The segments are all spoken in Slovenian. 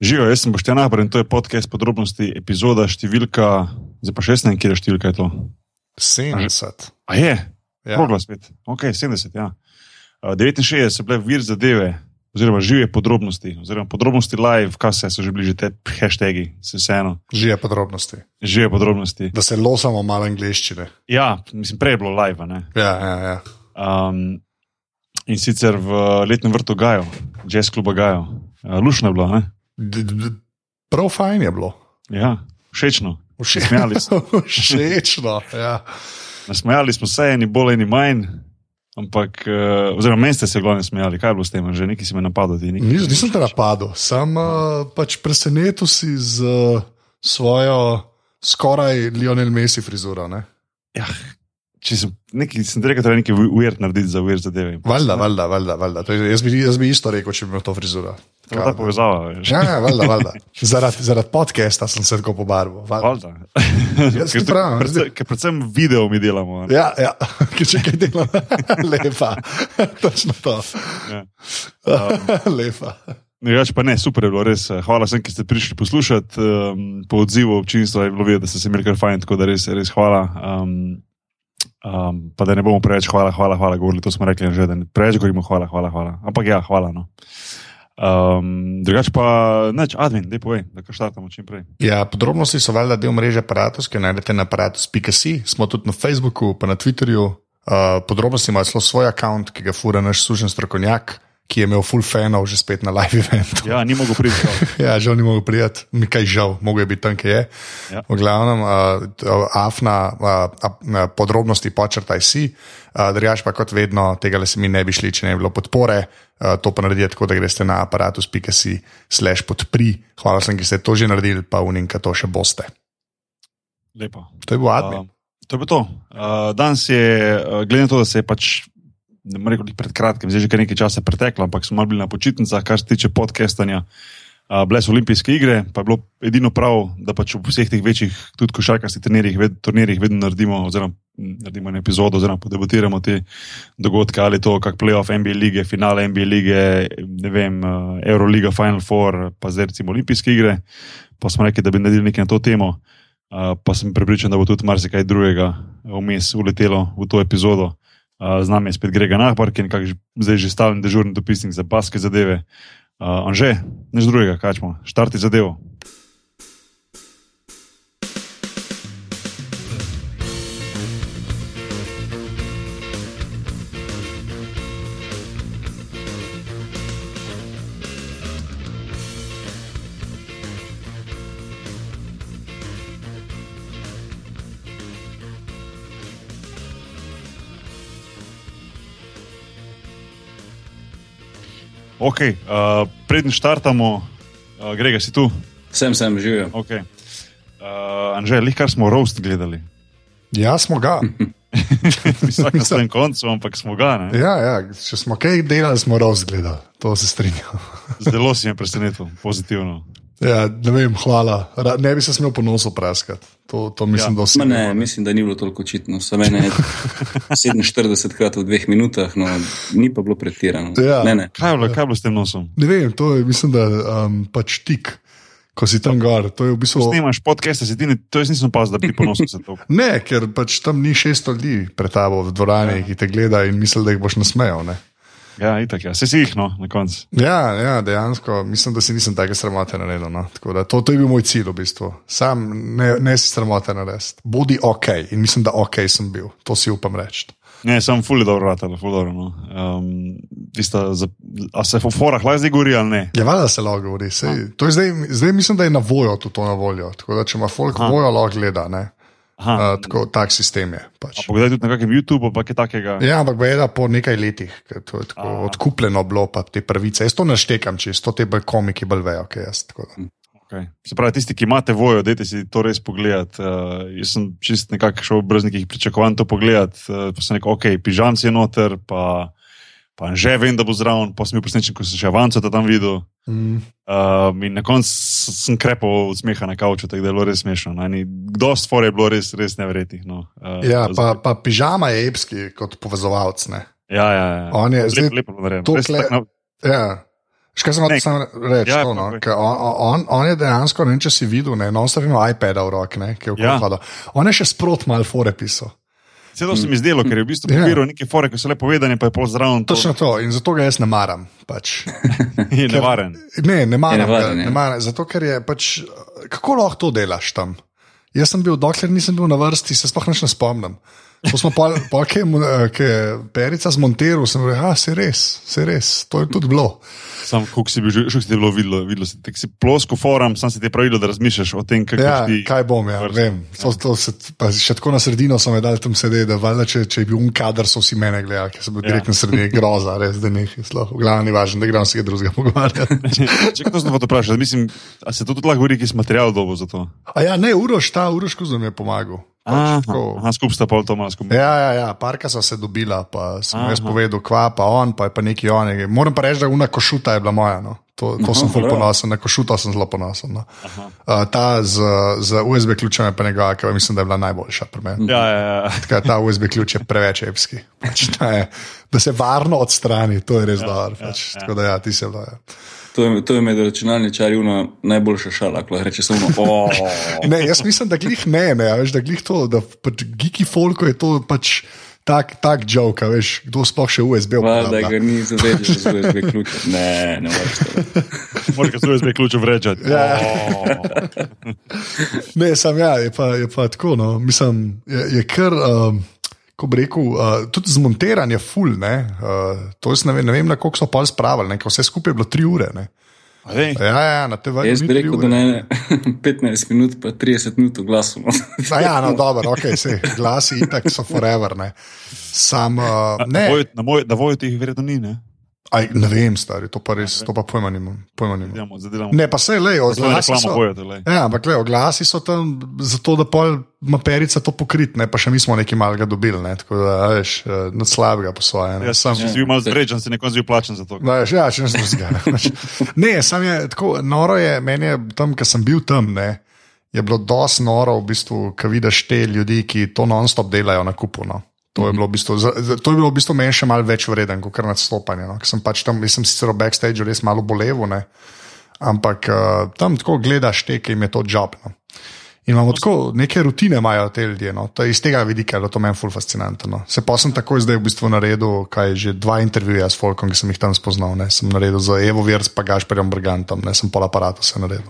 Živijo, jaz sem Boštjan Abr in to je podcast podrobnosti, epizoda številka, zdaj pa še jaz ne vem, kje je številka je to. 70. A je, Ja. proglas spet, ok, 70, ja. Uh, 69 so bile vir zadeve, oziroma žive podrobnosti, oziroma podrobnosti live, kaj se so že bliže te hashtagi, se vseeno, Žive podrobnosti. žive podrobnosti. Da se losamo malo angliščine. Ja, mislim, prej je bilo live, a ne. Ja, ja, ja. Um, in sicer v letnem vrtu Gajo, jazz kluba Gajo. Uh, Lušno je bilo, ne? Prav fajn je bilo. Ja, všečno. Vše- Smejali smo. Všečno. Ja. Nasmejali smo se, eni bolj, eni manj. Ampak, uh, oziroma, meni ste se glavno smejali, kaj je bilo s tem, že neki si me napadli. ti Nis, nisem te napadel, sam uh, pač presenetil si z uh, svojo skoraj Lionel Messi frizuro. Ne? Ja, če sem nekaj, sem rekel, da je nekaj weird narediti za weird zadeve. Valjda, valjda, valjda. valjda. To Jaz, bi, jaz bi isto rekel, če bi imel to frizuro. Je ta povezava. veš. Ja, ja, valjda, valjda. Zaradi zarad podcasta sem se tako pobarval. valjda. Valjda. Jaz ti pravim, predvsem- predvsem video mi delamo. ne. Ja, ja. ki če kaj delam, lepa. Točno to. Ja. lepa. Drugače pa ne, super je bilo, res. eh, Hvala vsem, ki ste prišli poslušati. Um, po odzivu občinstva je bilo videti, da ste se imeli kar fajn, tako da res, res hvala. Um, um, pa da ne bomo preveč hvala, hvala, hvala govorili, to smo rekli že, da ne preveč govorimo hvala, hvala, hvala. Ampak ja, hvala. No. Um, drugače pa, neč, Advin, dej povej, da kar štartamo čim prej. Ja, podrobnosti so valjda del mreže Apparatus, ki najdete na aparatus.si, smo tudi na Facebooku, pa na Twitterju. Uh, podrobnosti ima celo svoj račun, ki ga fura naš služen strokovnjak, ki je imel full fanov že spet na live eventu. Ja, ni mogel priti. Ja, žal ni mogel prijeti, mi kaj žal, mogel je biti tam, kjer je. Ja. V glavnem, uh, afna uh, uh, podrobnosti počrtaj si, uh, drugač pa kot vedno, tega le se mi ne bi šli, če ne bi bilo podpore. Uh, to pa naredite tako, da greste na aparatus.si slash podpri. Hvala vsem, ki ste to že naredili, pa uninka to še boste. Lepo. To je bil admin. Uh, to je bilo to. Uh, danes je, uh, glede na to, da se je pač, ne morem reči pred kratkim, zdaj že nekaj časa preteklo, ampak smo bili na počitnicah, kar se tiče podcastanja. Uh, bile so olimpijske igre, pa je bilo edino prav, da pač v vseh teh večjih, tudi košarkarskih turnirjih, ved, turnirjih vedno naredimo, oziroma naredimo eno epizodo, oziroma podebatiramo te dogodke, ali to, kak playoff NBA lige, finale NBA lige, ne vem, uh, Euroliga, Final Four, pa zdaj recimo olimpijske igre. Pa smo rekli, da bi naredili nekaj na to temo. Uh, pa sem prepričan, da bo tudi marsikaj drugega vmes uletelo v to epizodo. Uh, z nami je spet Grega Nahbar, ki je nekako zdaj že stalen dežurni dopisnik za baske zadeve. Uh, Anže, nič drugega, kačmo, štarti zadevo. Ok, uh, preden štartamo, uh, Grega, si tu? Sem, sem živel. Okay. Uh, Anže, lih kar smo roast gledali. Ja, smo ga. Vsak na svojem koncu, ampak smo ga. Ne? Ja, ja, če smo kaj delali, smo razgledali, to se strinjam. Zelo si me presenetil, pozitivno. Ja, ne vem, hvala. Ne bi se smel ponosno praskati. To, to mislim, Ja. da ne, mislim, da ni bilo toliko očitno. Samo ene 47 krat v dveh minutah, no, ni pa bilo pretirano. Ja. Ne, ne. Kaj je bilo, kaj je bilo s tem nosom? ne vem, to je, mislim, da um, pač tik, ko si tam gor. To je v bistvu. Snimaš podcast, si ti ne, to jaz nisem pazil, da bi ponosil se to. Ne, ker pač tam ni 600 ljudi pred tabo v dvorani, ja. ki te gleda in misli, da jih boš nasmejal. Ne? Ja, itak, ja. se si jih, no, na koncu. Ja, ja, dejansko mislim, da si nisem take sramote naredil. No. Tako Da, to, to je bil moj cilj v bistvu. Sam ne, ne si sramote narediti. Bodi ok in mislim, da ok sem bil. To si upam reči. Ne, sem fully dobro vrtal, fully dobro. No. Um, tista, za, a se v forah lahko zdaj gori ali ne? Je valjda se lahko govori. Sej, to je zdaj, zdaj mislim, da je na voljo tudi to na voljo. Tako da če ima folk Aha. voljo, lahko gleda. Ne? Aha, Uh, tako, tak sistem je. Pač. pogledaj tudi na kakem YouTubeu, pa kaj takega. Ja, ampak je da po nekaj letih, ker to je tako A. odkupljeno bilo, pa te pravice. Jaz to naštekam, če to te bolj komiki bolj vejo, kaj jaz. da. Okay. Se pravi, tisti, ki imate vojo, dajte si to res pogledati. Uh, jaz sem čist nekako šel brez nekih pričakovanj to pogledati. Uh, pa sem rekel, ok, pižam si noter, pa, pa že vem, da bo zraven, pa sem bil presenečen, ko sem še avanco tam videl. Mm. Um, in na koncu sem krepal od smeha na kavču, tako da je bilo res smešno. no. Kdo stvar je bilo res, res neverjetnih. No. Uh, Ja, pa, pa pižama je epski kot povezovalec. Ne? ja, ja, ja. On je zdaj lepo narejeno. to Res kle- tako na- Ja. Škaj sem hotel reči? ja, to, no, on, on, on je dejansko, ne vem, če si videl, ne, non stop ima iPad v roki, ne, ki je v Ja. kohodu. On je še sprot mal fore pisal. Vse to se mi zdelo, ker je v bistvu Ja. pobiral neke fore, ki so le povedane, pa je pol zraven. to- Točno to in zato ga jaz ne maram. Pač. Je nevaren. Ne, ne maram, Je ga, nevaren, ja. ne maram zato ker je pač, kako lahko to delaš tam. Jaz sem bil, dokler nisem bil na vrsti, se sploh ne spomnim. Ko smo pa, pa ki je, ki je perica zmontiral, sem rekel, da se res, se res, to je tudi bilo. Sam, kako si bil, že si ti bilo videlo, videlo si, si plosko forum, sam si ti pravilo, da razmišljaš o tem, kako Ja, ti. kaj bom, ja, vem. To, to se, še tako na sredino so me dali tam sedeti, da valjda, če, če je bil un kader, so vsi mene gledali, ker sem bil Ja. direkt na sredini, groza, res, da nekaj sploh. V glavnem ni važno, da gremo se kaj drugega pogovarjati. Če kdo sem pa to vprašal, mislim, a se to tudi lahko govori, ki je material dobo za to. A ja, ne, Uroš, ta Uroš, ko mi je pomagal. Aha, Pač, tako. aha, skupaj sta pa to malo skupaj. Ja, ja, ja, parka so se dobila, pa sem Aha. jaz povedal, kva, pa on, pa je pa neki on. Moram pa reči, da una košuta je bila moja. No. To, to Aha, sem ful prav. ponosen, na košuta sem zelo ponosen. No. Uh, ta z, z USB ključem je pa njegova, ki mislim, da je bila najboljša pri meni. Ja, ja, ja. Taka, ta USB ključ je preveč epski. Pač, ta je, da se varno odstrani, to je res ja, dobro. Pač, ja, tako da, ja, ti se bilo. To je, to je med računalničarji una najboljša šala, ko reče samo, oh, Ne, jaz mislim, da glih ne, ne, a veš, da glih to, da pač geeki folko je to pač tak, tak joke, veš, kdo sploh še USB da uporablja. ga ni zavedel z USB ključem. Ne, ne moreš to. Moraš ga svoj ključ vrečati. Ja. Oh. Ne, sam ja, je pa, je pa tako. No. Mislim, je, je kar, um, ko bi rekel, uh, tudi zmontiranje full. Ne, uh, to jaz ne vem, ne vem na koliko so pol spravili, ne, ker vse skupaj je bilo tri ure. Ne. A vej, Ja, ja, na te vrste. Jaz bi rekel, da ne 15 minut, pa 30 minut v glasu. no. Ja, no, dobro, ok, se glasi itak so forever. Ne. Sam, uh, Na ne, voju- na moj- Na voju teh verjetno ni, ne? Aj, ne vem, stari, to pa res, to pa pojma nimam. Pojma nimam. Zadelamo, zadelamo. Ne, pa se le, oglasi so. boja, tole. Ja, ampak le, oglasi so tam zato, da pol ima perica to pokrit, ne, pa še mi smo nekaj malega dobili, ne, tako da, a veš, eh, nič slabega po svoje. Ne. Jaz sem Ja, si bil malo zrečen, se nekom zdi plačen za to. No, ja, če ne znaš zgane. Ne, sam je tako, noro je, meni je tam, ker sem bil tam, ne, je bilo dosti noro, v bistvu, ko vidiš te ljudi, ki to non-stop delajo na kupu. No. To je, bilo v bistvu, to je bilo v bistvu meni še malo več vreden, kot nadstopanje. No. Ker Sem pač tam, sem sicer v backstageu res malo bolevo, ne. ampak uh, tam tako gledaš te, ki jim je to job. In imamo tako, neke rutine imajo te ljudje. No. To je iz tega vidika je to meni ful fascinantno. No. Se pa sem takoj zdaj v bistvu naredil, kaj že dva intervjuja s Folkom, ki sem jih tam spoznal. Ne. Sem naredil za Evo Virs, pa Gašperjem Brigantom, ne sem pol aparata se naredil.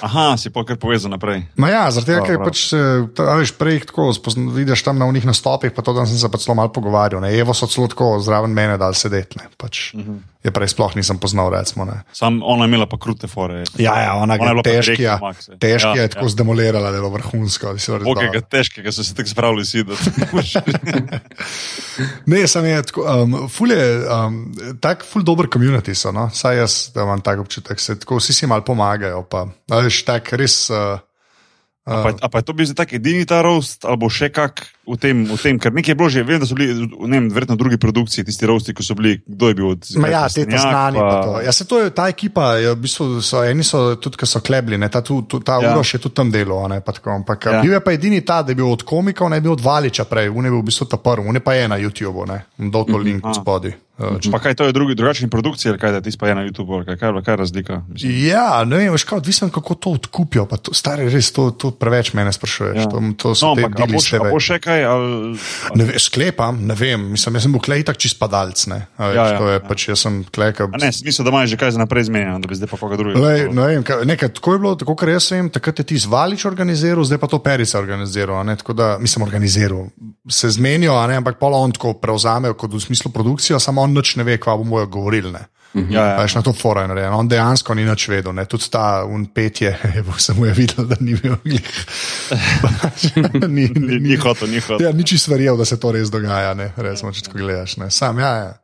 Aha, si pa kar povezan naprej. Ma ja, zaradi tega, ker pač se, ta, veš, prej tako spozna, vidiš tam na unih nastopih, pa to, da sem se pač zelo malo pogovarjal. Ne. Evo so celo tako zraven mene dal sedeti. ne. Pač, uh -huh. Je prej sploh nisem poznal, recimo. Ne. Sam ona je imela pa krute fore. Ja, ja, ona, Ona je bila pa težki, direktna ja, je. Ja, tako ja. zdemolirala, da je bilo vrhunsko. da si Bogega, dobro. težkega so se tako spravili sideti. Ne, sem je tako, um, ful je, um, tak ful dober community so, no? saj jaz da imam tak občutek, se tako vsi si malo pomagajo, pa, a veš, tak res. Uh, A pa, a pa je to bil zdaj tak edini ta roast, ali še kak v tem, v tem, ker nekaj je bilo že, vem, da so bili, ne vem, verjetno drugi produkciji, tisti roasti, ko so bili, kdo je bil od Ma ja, te ta znani. pa- Pa... To. Ja, se to je ta ekipa, je, v bistvu so, eni so tudi, ki so klebli, ne, ta, tu, tu, ta Ja. ja. Uroš je tudi tam delal. Ne, pa tako, ampak Ja. ja. bil je pa edini ta, da je bil od komikov, ne bil od Valiča prej, on je bil v bistvu ta prvi, on je pa je na YouTubu, ne, dol to link Aha. spodaj. Uh, Pa kaj to je drugi, drugačni produkcija, ali kaj da ti pa je na YouTubu, ali kaj, kaj, kaj je razlika? Mislim, Ja, ne vem, veš, kaj, odvisno kako to odkupijo. pa To, stari, res, to, to preveč mene sprašuješ. Ja. Ja. To, to No, ampak a bo, dili še, a bo še kaj? Ali, Ne ve, sklepam, ne vem, mislim, jaz sem bil klej tak čist padalc. Ne, A veš, Ja, ja, ja, ja, je, ja. ja. Pač jaz sem klej, ka, a ne, smisel, da imaš že kaj za naprej zmenjeno, da bi zdaj pa koga drugega. Lej, ne vem, kaj, nekaj, tako je bilo, tako kar jaz vem, takrat je ti zvalič organiziral, zdaj pa to perica organiziral. Ne, tako da, mislim, organiziral. Se zmenijo, ne, ampak pol on tako prevzamejo kot v smislu produkcijo, samo on nič ne ve, kva bomo govorili. Ne. Ja, ja. Ja. Veš, na to fora je narejen. On dejansko ni nič vedel, ne. tudi ta un petje, se mu je videl, da ni bil glih. ni, Ni, ni hotel, ni hotel. Ja, nič si verjel, da se to res dogaja, ne, resmo, če tako gledaš. Ne. Sam, ja, ja.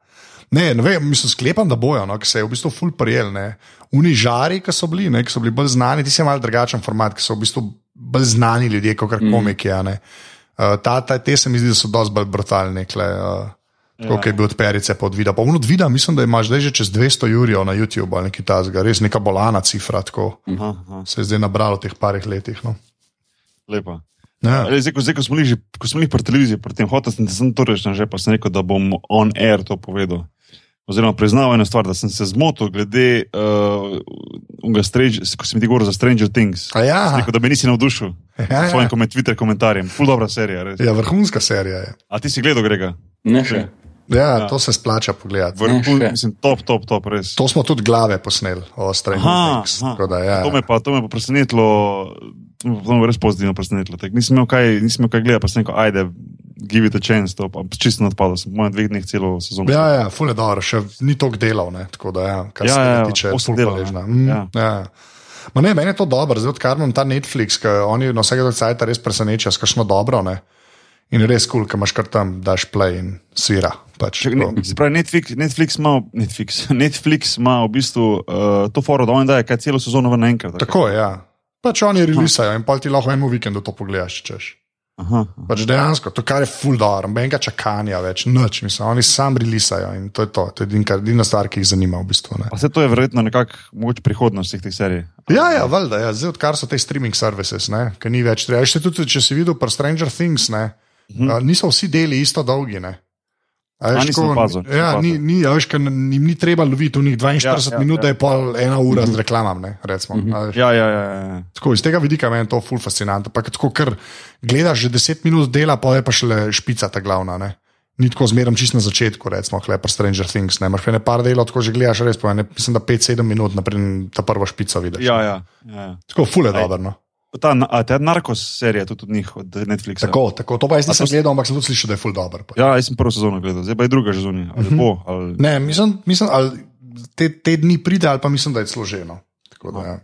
Ne, ne vem, mislim, sklepam, da bojo, no, ki se je v bistvu ful prijel. Ne. Uni žari, ki so bili, ne, ki so bili bolj znani, ti si mal drugačen format, ki so v bistvu bolj znani ljudje, kot kar komiki. a ne. Uh, ta, ta, te se mi zdi, da so dosti bolj brutalni. Kle, uh, Tako ja. je bil od perice pa od vida. Pa od vida mislim, da imaš zdaj že čez 200 jurjev na YouTubu ali nekaj tasga, res neka bolana cifra, tako Aha, aha, se je zdaj nabralo v teh parih letih. No. lepa. Ja. Zdaj, ko, zdaj, ko smo bili že ko smo bili pri televiziji, pri tem hotel sem, sem to reči, že pa sem rekel, da bom on air to povedal. oziroma priznal eno stvar, da sem se zmotil glede uh, strange, ko si mi ti govoril za Stranger Things. A ja. Sem Rekel, da me nisi navdušil Ja, s ja. svojim koment Twitter komentarjem. Ful dobra serija, res. ja, vrhunska serija je. A ti si gledal, Grega? Ne še. Ja, Ja. to se splača pogledati. Vrhun, mislim, top, top, top, res. To smo tudi glave posneli o Stranger Aha, Things. Da, ja. To me pa, to me pa presenetilo, to me, to me res pozitivno presenetilo. Tak, nisem imel kaj, nisem imel kaj gledati, pa sem rekel, ajde, give it a chance, to pa čisto odpadlo, sem po mojem dveh dneh celo sezono. Ja, ja, ful je dobro, še ni toliko delal, ne, tako da, ja, kar Ja, se ja, tega tiče, ful delov, hvaležna. ja. Mm, Ja. ja. Ma ne, meni je to dobro, zdaj odkar imam ta Netflix, ki oni na vsakega cajta res preseneča, s kakšno dobro, ne. In res kul, cool, ker imaš kar tam, daš play in svira. Pač, Čak, ne, se pravi, Netflix, Netflix, ima, Netflix, Netflix ima v bistvu uh, to foro, da on daje kaj celo sezono ven naenkrat. tako? je, ja. Pač oni releasajo in pa ti lahko eno vikendu to pogledaš, če češ. Aha, Pač dejansko, to kar je full dobro, nobenega čakanja več, noč, mislim, oni sam releasajo in to je to, to je edina- stvar, ki jih zanima v bistvu. Ne. pa se to je verjetno nekako mogoče prihodnost vseh teh serij. Ja, ja, valjda, ja. zdaj odkar so te streaming services, ki ni več treba. Še tudi, če si videl pri Stranger Things, ne, Mhm. uh, niso vsi deli isto dolgi. Ne. Veš, tako, opazil, Ja, ni, ni, veš, jim ni treba loviti v njih 42 Ja, ja, ja, minut, ja. da je pol ena ura z reklamam. Ne, recimo, a veš. Ja, ja, ja. ja. Tako, iz tega vidika meni je to ful fascinantno. Pa tako, ker gledaš že 10 minut dela, pa je pa šele špica ta glavna. Ne. Ni tako zmeraj čisto na začetku, recimo, klepar Stranger Things. Ne. Imaš pa ne par delov, tako že gledaš, res pa ne, mislim, da 5-7 minut, naprej ta prvo špico vidiš. ja, ja, ja. Tako, ful je dobro. No. Ta, a, ta Narcos serija, tudi od njih, od Netflixa. Tako, tako, to pa jaz nisem gledal, ampak sem tudi slišal, da je ful dobro. Ja, jaz sem prvo sezono gledal, zdaj pa je druga že zunaj. Ali bo, ali... Ne, mislim, mislim ali te, te dni pride, ali pa mislim, da je složeno. Tako Da, ja.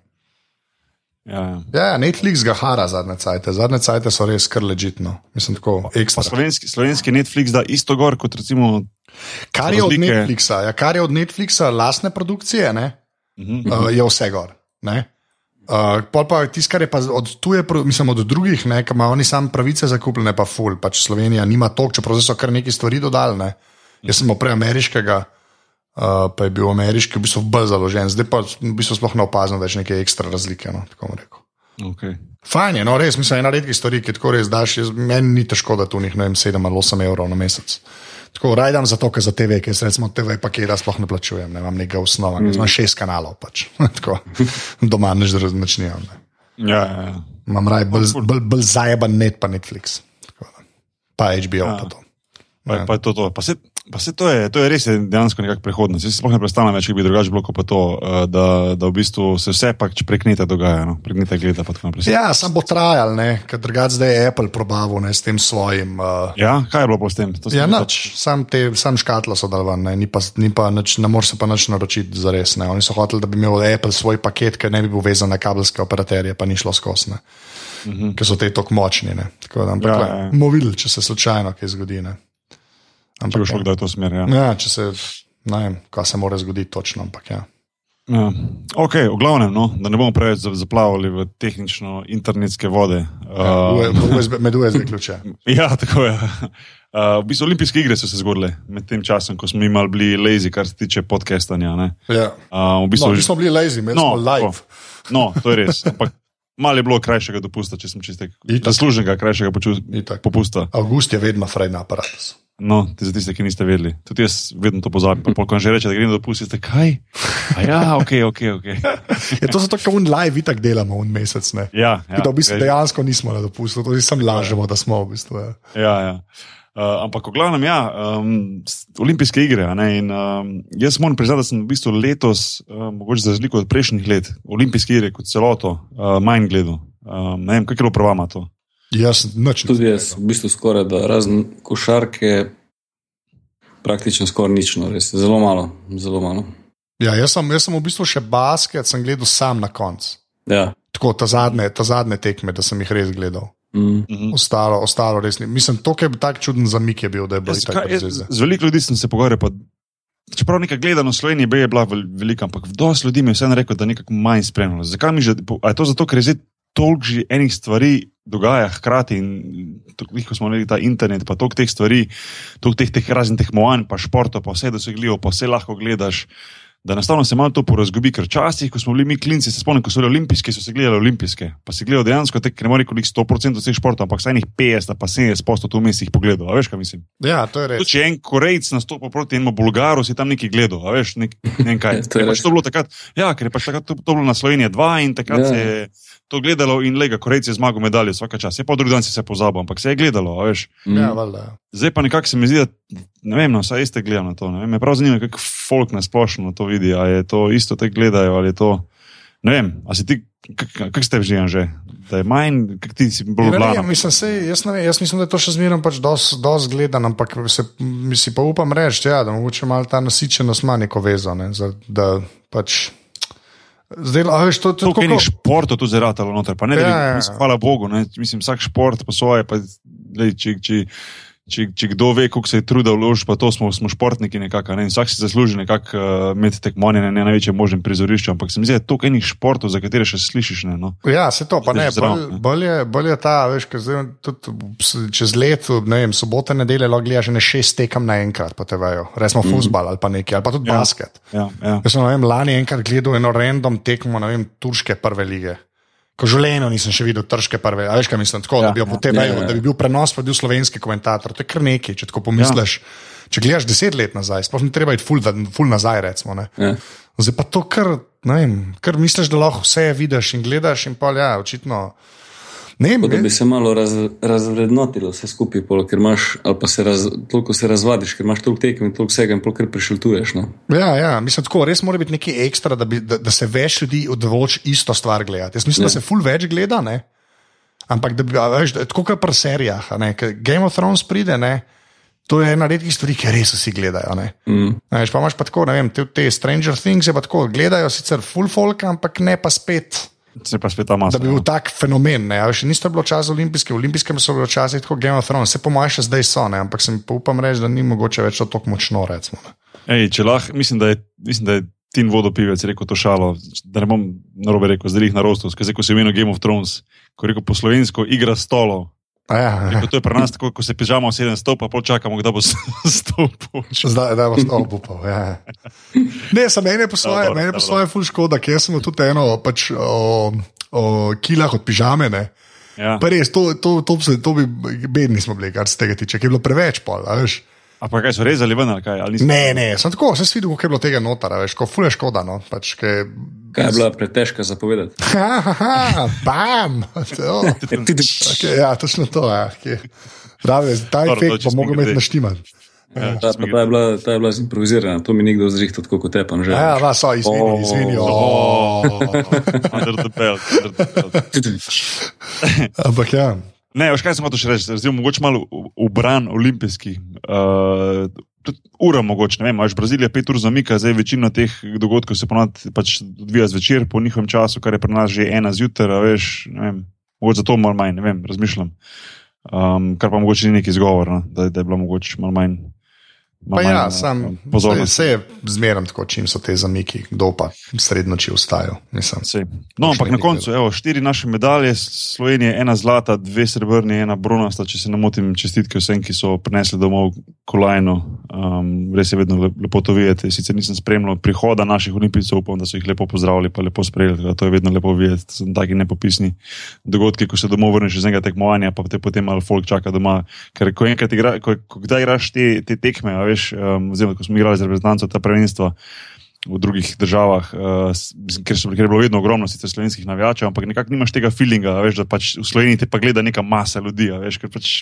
Ja, ja. Ja, Netflix ga hara zadnje cajte, zadnje cajte so res kar ležitno, mislim, tako Pa ekstra. slovenski, slovenski Netflix da isto gor kot recimo. Kar je Netflixa, ja, kar je od Netflixa, lastne produkcije, ne, Mhm. uh, je vse gor. Ne? Uh, pol pa tisto, kar je pa od tuje, mislim, od drugih, ne, ki imajo oni sam pravice zakupljene, pa ful, pač Slovenija nima toliko, čeprav so kar neki stvari dodali. Ne. Jaz sem prej ameriškega, uh, pa je bil ameriški v bistvu bolj založen, zdaj pa v bistvu sploh ne opazim več neke ekstra razlike. No, tako rekel. Okay. Fajn je, no res, mislim, ena redkih stvari, ki tako res daš, jaz, meni ni težko, da tu njih ne vem 7 ali 8 evrov na mesec. Tako rajdam zato, ker za TV, ker jaz recimo TV paketa sploh ne plačujem, ne imam nekega osnova, mm. imam šest kanalov pač. tako, doma neč raznočnijam. Ne. Ja, ja, ja. Imam raj bolj, bolj, bolj zajeban net pa Netflix. Tako. Pa HBO ja. pa to. Pa, Ja. pa je to, to. Pa se, pa se to, je, to je res je dejansko nekakšna prihodnost. Jaz si sploh ne predstavljam več, kako bi drugače bilo kot to, eh, da, da v bistvu se vse pač prek neta dogaja, no? prek neta gleda. Ja, sam bo trajal, ker drugače zdaj je Apple probavil ne, s tem svojim. Uh, ja, kaj je bilo s tem? Ja, nič, sam, te, sam škatlo so dal ven, ne, ni pa, ni pa nič, ne moreš se pa nič naročiti za res. Ne. Oni so hoteli, da bi imel Apple svoj paket, ki ne bi bil vezan na kabelske operaterje, pa ni šlo skozi, ne. mm -hmm. ker so te tako močni. Ne. Tako da, ampak, ja, ja. ja. bomo videli, če se slučajno kaj zgodi. Ne. Če bo šlo kdaj v to smer. Ja. Ja, če se, ne vem, kaj se mora zgoditi točno, ampak ja. Ja. Ok, v glavnem, no, da ne bomo preveč za- zaplavali v tehnično-internetske vode. Ja, Uh, USB, med USB ključe. ja, tako je. Uh, v bistvu olimpijske igre so se zgodile med tem časom, ko smo mi malo bili lazy, kar se tiče podcastanja. ne. Ja. Uh, v bistvu, No, nismo bili lazy, imeli No, smo live. tako. No, to je res. Ampak malo je bilo krajšega dopusta, če sem čistek. Itak. Zasluženega krajšega Itak. popusta. Avgust je vedno frej na aparatu. No, za tiste, ki niste vedeli. Tudi jaz vedno to pozabim. Pa Ko že reče, da grem na dopust, ste kaj? A ja, ok, ok. okay. Je to zato, ker un live itak delamo un mesec. Ne? Ja, ja, Ja, da v bistvu dejansko nismo na dopustu, to sem lažemo, da smo v bistvu. Ja. ja, ja. Uh, ampak, v glavnem, ja, um, olimpijske igre. Ne, in, um, jaz moram priznati, da sem v bistvu letos, uh, mogoče za razliko od prejšnjih let, olimpijske igre kot celoto, uh, manj gledal. Um, ne vem, kako je bilo pravama to. Jaz noč Tudi jaz, v bistvu skoraj da razen košarke, praktično skoraj nič, no, res zelo malo. Zelo malo. Ja, jaz, sem, jaz sem v bistvu še basket, sem gledal sam na koncu. Ja. Tako ta zadnje, ta zadnje tekme, da sem jih res gledal. Mm. Mhm. Ostalo, ostalo res ni. Mislim, to je bil tak čuden zamik, je bil, da je bilo tako z veliko ljudi sem se pogovarjal. Pa, čeprav neka gledanost Slovenije bi je bila vel- velika, ampak dosti ljudi mi je vseeno rekel, da je nekako manj spremljalo. Zakaj mi že? A je to zato, ker je zdaj toliko že enih stvari dogaja hkrati in tukaj, ko smo imeli ta internet, pa toliko teh stvari, toliko teh, teh raznih tekmovanj, pa športov, pa vse dosegljivo, pa vse lahko gledaš. da enostavno se malo to porazgubi, ker včasih, ko smo bili mi klinci, se spomnim, ko so bili olimpijski, so se gledali olimpijske, pa si gledal dejansko, te, ne more koliko 100% vseh športov, ampak vsaj njih 50, pa 70 posto tu vmes jih pogledal, a veš, kaj mislim. Ja, to je res. Tudi če en Korejc nastopa proti enemu Bulgaru, si tam nekaj gledal, a veš, nek, ne vem kaj. To je pač to bilo takrat, ja, ker je pač takrat to, to bilo na Sloveniji 2 in takrat Ja. se je to gledalo in lega, Korejci je zmagal medaljo vsaka čas. Je pa drugi dan si se pozabil, ampak se je gledalo, a veš. Ja, Mm. valjda. Zdaj pa nekako se mi zdi, da ne vem, no, vsaj ste gledali na to. ne vem, Me prav zanima, kako folk na splošno to vidi. Ali je to isto, te gledajo, ali je to. Ne vem, a si ti, kak- kak ste že že? Da je manj, kak ti si bolj Ja, vem, blan. mislim, sej, jaz, ne vem, jaz mislim, da je to še zmeraj pač dosti gledan, ampak se, mi si pa upam reči, ja, da mogoče malo ta nasičenost ima neko vezo. Ne, za, da pač, zdaj, a veš, to, to, To, tako kaj kot- je športov tu zaratalo noter, ne, da Ja, ja, ja. mislim, hvala Bogu, ne, mislim, vsak šport po svoje, pa lej, če, če, če, če kdo ve, koliko se je truda vložiti, pa to smo, smo športniki nekako, ne, in vsak si zasluži nekako uh, imeti tekmovanje na ne, največjem možnem prizorišču, ampak se mi zdi, da je to enih športov, za katere še slišiš, ne, no. Ja, se to, pa ne, že zraven, bolj, ne. bolj, je, bolj je ta, veš, ker zdaj tudi čez leto, ne vem, sobote, nedelje, lahko gledaš ne šest tekem naenkrat po TV-ju, resmo mm. futbal ali pa nekaj, ali pa tudi Ja. ja. basket. Ja, ja. Jaz sem ne vem, lani enkrat gledal eno random tekmo, ne vem, turške prve lige. Ko življenju nisem še videl turške prve, a veš kaj mislim, tako, Ja, da, bi ja. TV, Ja, ja, ja. da bi bil prenos, pa bi bil slovenski komentator. To je kar nekaj, če tako pomisliš. Ja. Če gledaš deset let nazaj, sploh ni treba iti ful, ful nazaj, recimo. Ne. Ja. Zdaj pa to, kar, vem, kar misliš, da lahko vse vidiš in gledaš, in pa ja, očitno. Ne Tako Da bi ne, se malo raz, razvrednotilo vse skupaj, pol, ker imaš, ali pa se raz, toliko se razvadiš, ker imaš toliko tekem in toliko vsega in pol kar prišiltuješ. No. ja, ja, mislim, tako, res mora biti nekaj ekstra, da, bi, da, da se več ljudi odloči isto stvar gledati. Jaz mislim, ja. Ja. da se ful več gleda, ne? ampak da bi, veš, da, tako kot pri serijah, ne, Game of Thrones pride, ne. To je ena redkih stvari, ki res vsi gledajo. Ne? Mm. Veš, pa imaš pa tako, ne vem, te, te Stranger Things je pa tako, gledajo sicer full folk, ampak ne pa spet. Se pa spet ta masa. Da bi bil tak fenomen. Ne? a Veš, niste bilo čas olimpijske, v olimpijskem so bili včasih tako Game of Thrones, se po mojem še zdaj so, ne? ampak sem pa upam reči, da ni mogoče več to tako močno. Recimo, ne. Ej, če lahko, mislim, da je, mislim, da je Tin vodopivec rekel to šalo, da ne bom narobe rekel, zdaj jih na rostu, ker ko se imenuje Game of Thrones, ko je rekel po slovensko igra stolov. Ja, ja. To je pri nas tako, ko se pižamo sedem stol, pa čakamo, kdaj bo stol počel. Zdaj, da boš to upal. Ja. Ne, sem meni po svoje, meni po svoje ful škoda, ker sem tudi eno pač, o, o kilah od pižame. Ne. Ja. Pa res, to, to, to, to, to bi bedni smo bili, kar se tega tiče, ker je bilo preveč pol. veš. A pa kaj so rezali ven ali kaj? Ali? Ne, ne, sem tako, sem videl, koliko je bilo tega notar, a veš, ko ful je škoda. No, pač, ke, Kaj je bila pretežka za povedati? ha, ha, ha, bam! Okay, ja, točno to. Ja, okay. Pravi, ta efekt če bo mogel smo imeti naštiman. Ja, Ta, pa, ta, je bila, ta je bila zimprovizirana, to mi nikdo zrihta tako kot tepam že. Ja, vas so, izvini, O. izvini. Under the belt, under the belt. Ampak ja. Ne, veš kaj sem hotel še reči, zdaj mogoče malo ubran olimpijski. Uh, ura mogoče, ne vem, imaš Brazilija pet ur zamika, zdaj večina teh dogodkov se ponavadi pač odvija zvečer po njihovem času, kar je pri nas že ena zjutraj, veš, ne vem, mogoče zato malo manj, ne vem, razmišljam. Um, kar pa mogoče ni neki izgovor, no, da, da je bilo mogoče malo manj. Pa ja, sam, uh, pozornost. Vse je zmeraj tako, čim so te zamiki, kdo pa sred noči vstajajo. No, ampak na koncu, evo, štiri naše medalje, Slovenije, ena zlata, dve srebrni, ena bronasta, če se ne motim, čestitke vsem, ki so prinesli domov kolajno. Um, res je vedno le- lepo to videti. Sicer nisem spremljal prihoda naših olimpijcev, upam, da so jih lepo pozdravili, pa lepo sprejeli. To je vedno lepo videti. To So taki nepopisni dogodki, ko se domov vrneš iz enega tekmovanja, pa te potem malo folk čaka doma. Ker ko enkrat igra, ko, ko kdaj igraš te, te tekme, veš, um, oziroma ko smo igrali z reprezentanco ta prvenstva v drugih državah, uh, mislim, ker, so, ker je bilo vedno ogromno sicer slovenskih navijačev, ampak nekako nimaš tega feelinga, veš, da pač v Sloveniji te pa gleda neka masa ljudi, veš, ker pač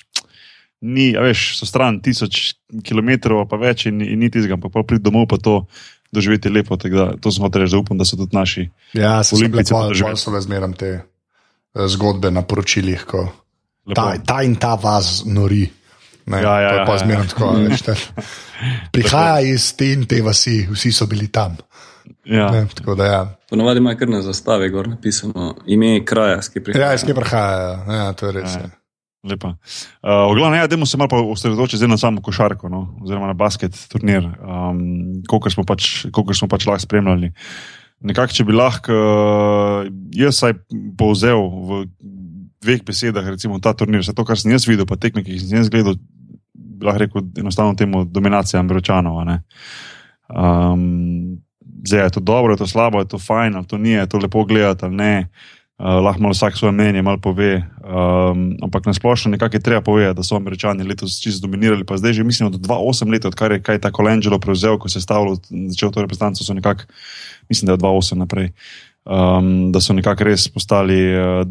ni, veš, so stran tisoč kilometrov, pa več in, in ni tizga, ampak pa priti domov pa to doživeti lepo, da to smo reči, da upam, da so tudi naši. Ja, se to doživeli. pol so bile zmeraj te eh, zgodbe na poročilih, ko Lepo. ta, ta in ta vas nori. Ne, Ja, ja, ja, pa ja. zmeraj tako. a veš. Prihaja iz te in te vasi, vsi so bili tam. Ja. Ne, tako da ja. Ponovadi ima kar na zastavi gor napisano ime kraja, ki prihaja. Ja, iz kje prihajajo, ja, to je res. Ja, Ja. Lepa. Uh, v glavnem, ja, dajmo se malo pa osredotočiti na samo košarko, no, oziroma na basket turnir, um, koliko smo, pač, kolikor smo pač lahko spremljali. Nekako, če bi lahko uh, jaz saj povzel v dveh besedah, recimo ta turnir, vse to, kar sem jaz videl, pa tekme, ki sem jaz gledal, lahko rekel enostavno temu dominacija Američanov. Um, zdaj je to dobro, je to slabo, je to fajn, ali to ni, je to lepo gledati ali ne. Uh, lahko vsak svoje mnenje malo pove, um, ampak na splošno nekako je treba povedati, da so američani letos čisto dominirali. Pa zdaj že mislim, da 2-8 let, odkar je kaj tako Angelo prevzel, ko se je stavil, začel to reprezentanco, so nekako, mislim, da je 2-8 naprej, um, da so nekako res postali uh,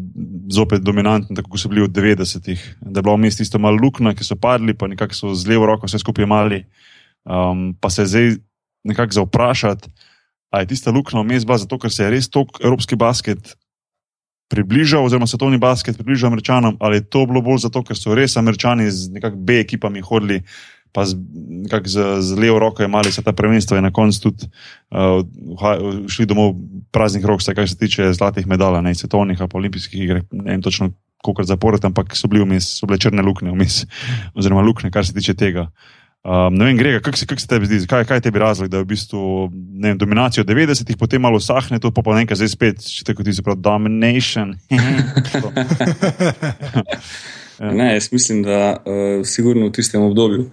zopet dominantni, tako kot so bili v 90-ih. Da je bilo vmes tisto malo luknja, ki so padli, pa nekako so z levo roko vse skupaj mali. Um, pa se zdaj nekako za vprašati, ali je tista luknja vmes bila zato, ker se je res tok evropski basket približal, oziroma svetovni basket približal američanom, ali je to bilo bolj zato, ker so res američani z nekakšnimi B ekipami hodili, pa z, z, z levo roko imeli vse ta prvenstva in na koncu tudi uh, šli domov praznih rok, vse kar se tiče zlatih medalj, ne svetovnih ali olimpijskih iger. Ne vem točno, koliko zapored, ampak so, bili vmes, so bile črne luknje vmes, oziroma luknje, kar se tiče tega. Um, ne vem, Grega, kako se, kak se tebi zdi, kaj, kaj je tebi razlog, da je v bistvu vem, dominacijo 90-ih, potem malo sahne, to pa pa nekaj zdaj spet, če tako ti se pravi, domination. ne, jaz mislim, da uh, sigurno v tistem obdobju.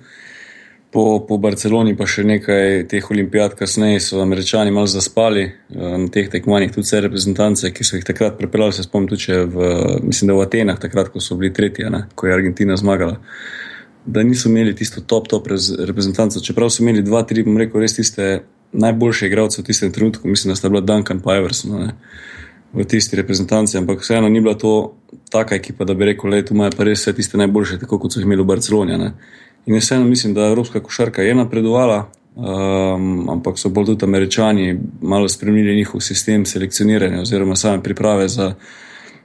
Po, po Barceloni, pa še nekaj teh olimpijad, kasneje so američani malo zaspali na teh tekmovanjih, tudi vse reprezentance, ki so jih takrat pripeljali. Se spomnim tudi v, mislim, v Atenah, takrat, ko so bili tretji, ne, ko je Argentina zmagala. Da niso imeli tisto top, top reprezentanco. Čeprav so imeli dva, tri, bom rekel, res tiste najboljše igralce v tistem trenutku, mislim, da sta bila Duncan pa Everson ne, v tisti reprezentanci, ampak vseeno ni bila to taka ekipa, da bi rekel, da tu imajo pa res vse tiste najboljše, tako kot so jih imeli v Barceloni. Ne. In vseeno mislim, da Evropska košarka je napredovala. Um, ampak so bolj tudi američani malo spremenili njihov sistem selekcioniranja oziroma same priprave za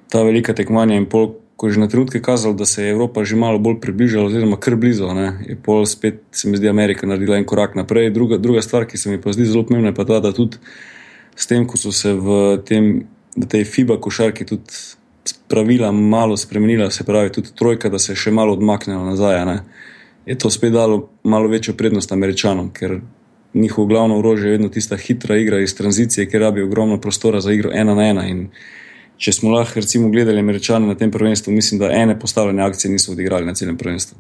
ta velika tekmovanja in pol ko je že na trenutke kazalo, da se je Evropa že malo bolj približala, oziroma kar blizu, ne, je pol spet, se mi zdi, Amerika naredila en korak naprej. Druga, druga stvar, ki se mi pa zdi zelo pomembna, je pa ta, da tudi s tem, ko so se v tem, tej FIBA košarki tudi pravila malo spremenila, se pravi tudi trojka, da se je še malo odmaknila nazaj, ne, je to spet dalo malo večjo prednost američanom, ker njihovo glavno orožje je vedno tista hitra igra iz tranzicije, ker rabi ogromno prostora za igro ena na ena. In, če smo lahko recimo gledali američane na tem prvenstvu, mislim, da ene postavljene akcije niso odigrali na celem prvenstvu.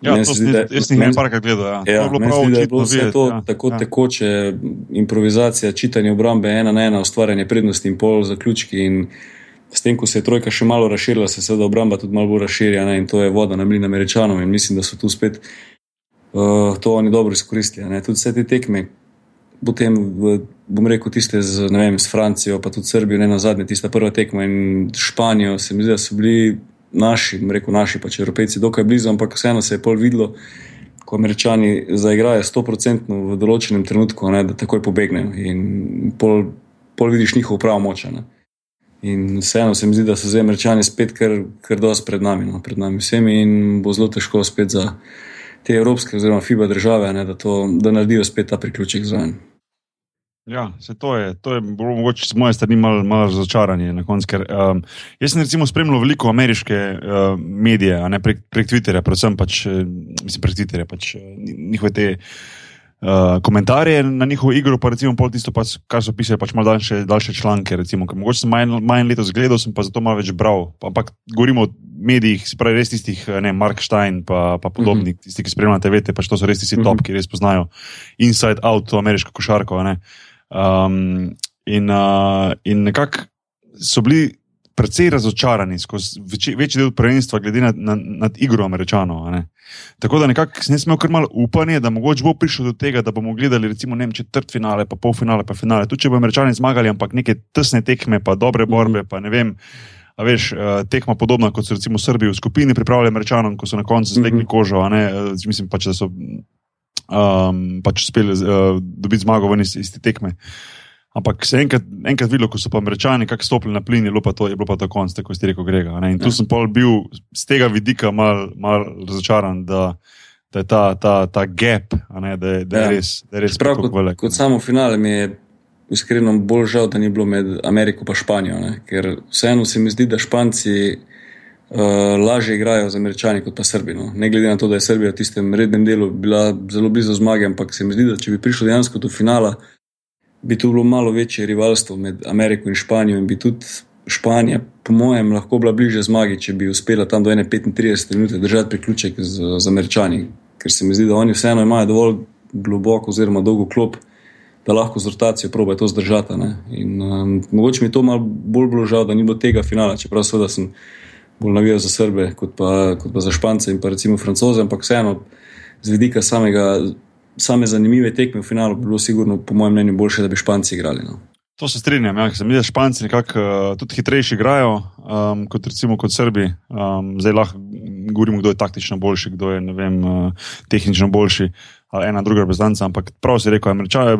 Ja, to sem jaz nekaj parkrat gledal. Ja. Ja, to je bilo, zdi, bilo vse to ja, tako ja. tekoče, improvizacija, čitanje obrambe, ena na ena, ustvarjanje prednosti in pol zaključki. In s tem, ko se je trojka še malo razširila, se seveda obramba tudi malo bolj razširja ne? in to je voda na mlin američanom in mislim, da so tu spet uh, to oni dobro izkoristili. Tudi vse te tekme, potem, v, bom rekel, tiste z, vem, s Francijo, pa tudi Srbijo, ne na zadnje, tista prva tekma in Španijo, se mi zdi, da so bili naši, rekel naši, pač Evropejci, dokaj blizu, ampak vseeno se je pol videlo, ko američani zaigrajo 100% v določenem trenutku, ne, da takoj pobegnejo in pol, pol vidiš njihov prav moč. In vseeno se mi zdi, da so zdaj američani spet kar, kar dosti pred nami, no, pred nami vsemi in bo zelo težko spet za te evropske oziroma FIBA države, ne, da, to, da naredijo spet ta priključek zraven. Ja, to je. To je bilo mogoče z moje strani malo mal razočaranje. Um, jaz sem recimo spremljal veliko ameriške uh, medije, ne prek, prek Twitterja, predvsem pač, mislim, prek Twitterja, pač njihove te uh, komentarje na njihovo igro, pa recimo pol tisto, pač, kar so pisali, pač malo daljše, daljše članke. Recimo, mogoče sem manj, manj letos gledal, sem pa zato malo več bral. Ampak govorimo o medijih, se pravi res tistih, ne, Mark Stein pa, pa podobni, mm -hmm. tisti, ki spremljajo TV, pač to so res tisti mm -hmm. top, ki res poznajo inside out to ameriško košarko. Um, in uh, in nekako so bili precej razočarani skozi večji, večji del prvenstva, glede na, na, na igro američanov. Tako da nekako ne smemo kar malo upanje, da mogoče bo prišlo do tega, da bomo gledali recimo vem, četrt finale, pa pol finale, pa finale. Tu če bo američani zmagali, ampak neke tesne tekme, pa dobre borbe, mm pa ne vem. A veš, tekma podobna kot so recimo Srbi v skupini pripravljali američanom, ko so na koncu zlegli mm -hmm. kožo. Mislim pač, da so um, pač uspeli uh, dobiti zmago iz, iz te tekme. Ampak se enkrat, enkrat videlo, ko so pa američani kako stopili na plin, je bilo pa to, je bilo pa to konc, tako ste rekel, Grega. Ne? In tu ja. sem pol bil z tega vidika mal, mal razočaran, da, da je ta, ta, ta gap, ne? da je, da je ja. res, da je res Prav, kot, velik. Kot samo finale mi je iskreno bolj žal, da ni bilo med Ameriko in Španijo, ne? ker vseeno se mi zdi, da Španci uh, lažje igrajo z američani kot pa Srbi. No. Ne glede na to, da je Srbija v tistem rednem delu bila zelo blizu zmage, ampak se mi zdi, da če bi prišlo dejansko do finala, bi tu bilo malo večje rivalstvo med Ameriko in Španijo in bi tudi Španija, po mojem, lahko bila bliže zmagi, če bi uspela tam do 35 minut držati priključek z, z američani. Ker se mi zdi, da oni vseeno imajo dovolj globoko oziroma dolgo klop. da lahko z rotacijo probe to zdržati. In, um, mogoče mi je to malo bolj bilo žal, da ni bilo tega finala, čeprav seveda sem bolj navijal za Srbe, kot pa, kot pa za Špance in pa recimo Francoze, ampak vseeno z vidika samega, same zanimive tekme v finalu bi bilo sigurno, po mojem mnenju, boljše, da bi Španci igrali. No. To se strinjam, ja, se mi zdi, da Španci nekako uh, tudi hitrejši igrajo um, kot recimo kot Srbi. Um, zdaj lahko govorimo, kdo je taktično boljši, kdo je vem, uh, tehnično boljši ali ena druga reprezentanca, ampak prav si rekel, američani,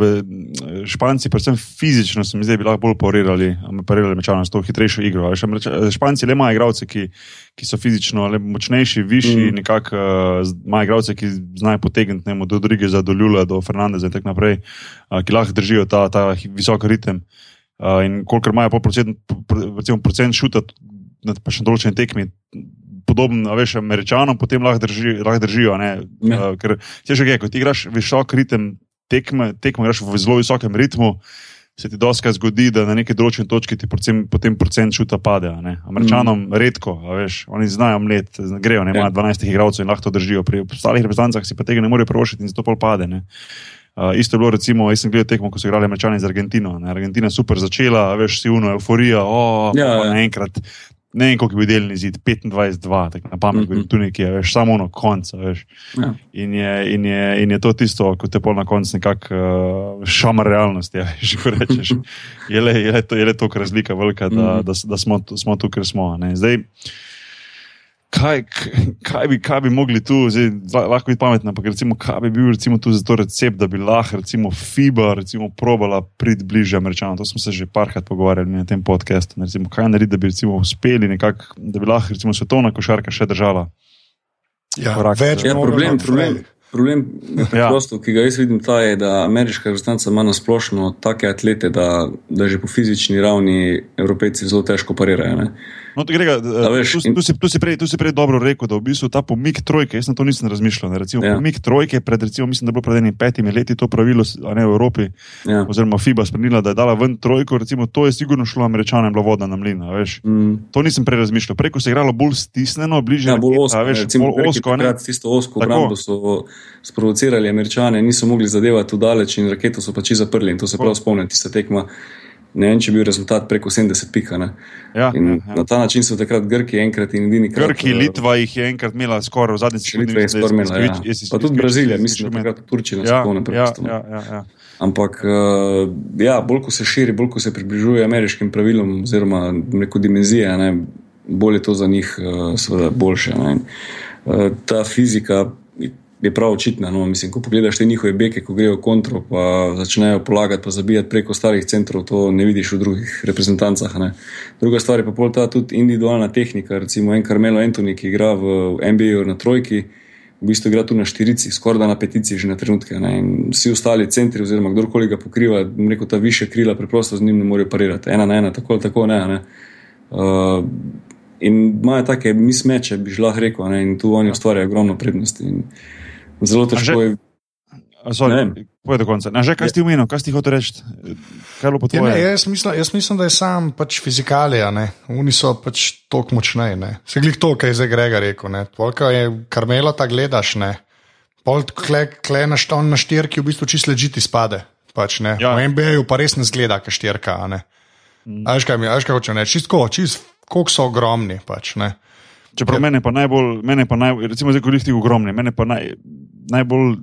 španci, predvsem fizično, se mi zdi, bi lahko bolj porirali, parirali američane s to hitrejšo igro. Španci le imajo igralce, ki, ki so fizično močnejši, višji, mm. nekako uh, imajo igralce, ki znajo potegniti do Rodrige, do Ljula, do Fernandeza in tako naprej, uh, ki lahko držijo ta, ta visok ritem. Uh, in kolikor imajo procent, procent šuta na določeni tekmi, podoben, veš, američanom, potem lahko, drži, lahko držijo. Uh, ker če že kaj, ko ti igraš visok ritem tekme, tekme igraš v zelo visokem ritmu. Se ti doskrat zgodi, da na neki določeni točki ti procent, potem procent čuta pade. Američanom mm. redko, veš, oni znajo mlet, grejo, ne, imajo ja. 12 igralcev in lahko to držijo. Pri ostalih reprezentancah si pa tega ne morejo prošiti in zato pol pade. Uh, isto je bilo, recimo, jaz sem gledal tekmo, ko so igrali Američani z Argentino. Ne. Argentina je super začela, veš, si uno, euforija, oh, ja, ja. naenkrat ne vem, koliko je bil delni zid, 25-2, tako na pamet, mm -hmm. tu nekje, veš, samo na koncu. Ja. In, in, in je to tisto, ko te pol na koncu nekako uh, šamar realnosti, ja, že ko rečeš. Je le, je le to, je le to razlika velika, da, mm -hmm. da, da, da smo, smo tu, ker smo. Ne. Zdaj, kaj, kaj, bi, kaj bi mogli tu, zdaj, lahko biti pametni, ampak recimo, kaj bi bil recimo, tu za to recept, da bi lahko recimo, FIBA recimo, probala priti bližje američanom. To smo se že parkrat pogovarjali na tem podkastu. Kaj narediti, da bi recimo, uspeli nekako, da bi lahko recimo, svetovna košarka še držala. Ja, več ja, problem, problem. Problem, ja. prosto, ki ga jaz vidim, je, da ameriška reprezentanca ima na splošno take atlete, da, da že po fizični ravni evropejci zelo težko parirajo. No, Grega, veš, tu, tu, si, tu, si prej, tu si prej dobro rekel, da v bistvu ta pomik trojke, jaz na to nisem razmišljal. Ne, recimo, ja. Pomik trojke, pred, recimo, mislim, da je bilo pred petimi leti to pravilo, a ne v Evropi, ja. oziroma FIBA spremenila, da je dala ven trojko, recimo, to je sigurno šlo američanom, bila voda na mlin. Mm. To nisem prej razmišljal. Preko se je igralo bolj stisnjeno, bližje ja, bolj osko. Veš, recimo, bolj osko. Tisto osko obrambo so sprovocirali američane, niso mogli zadevati v daleč in raketo so pač zaprli in to se prav spomnim, tista tekma ne vem, če je bil rezultat preko 70 pika. Ja, ja, ja. Na ta način so takrat Grki enkrat in edini krat. Grki, uh, Litva jih je enkrat imela skoraj v zadnji sekunди. Litva je skoraj imela. Ja. Pa tudi Brazilija, mislim, da takrat Turčija na svetovnem prvenstvu. Ja, ja, ja, ja. Ampak, uh, ja, bolj ko se širi, bolj ko se približuje ameriškim pravilom, oziroma neko dimenzijo, bolj je to za njih, uh, seveda, boljše. Uh, ta fizika je prav očitna. No? Mislim, ko pogledaš te njihove beke, ko grejo kontro, pa začnejo polagati, pa zabijati preko starih centrov, to ne vidiš v drugih reprezentancah. Ne? Druga stvar je pa pol ta tudi individualna tehnika. Recimo en Carmelo Antoni, ki igra v NBA na trojki. V bistvu igra tu na štirici, skoraj da na petici, že na trenutke. Ne? In vsi ostali centri, oziroma kdorkoli ga pokriva, rekel, ta više krila, preprosto z njim ne morejo parirati. Ena na ena, tako ali tako ne. ne? Uh, in imajo take mismeče, bi že lahko rekel, ne? in tu oni ustvarjajo ogromno prednosti. In, uh, Zelo težko je. Povej do konca. Že kaj si ti umenil, kaj si hotel reči? Ja, ne, jaz, mislim, jaz mislim, da je sam pač fizikalija, oni so pač tako močni. Se glej to, kaj je zdaj Grega rekel. Polka je karmela, ta gledaš, ne. Pol kle, kle na, šton, na štirki v bistvu čisto ležiti spade. Pač, ja. V MBA-ju pa res ne zgleda, kaj štirka. Mm. Ajš kaj mi, ajš kaj hoče reči, čisto, čist, koliko so ogromni. Pač, Čeprav ja. mene pa najbolj, mene pa najbolj, recimo zdaj, ko jih ti ogromni, mene pa naj najbolj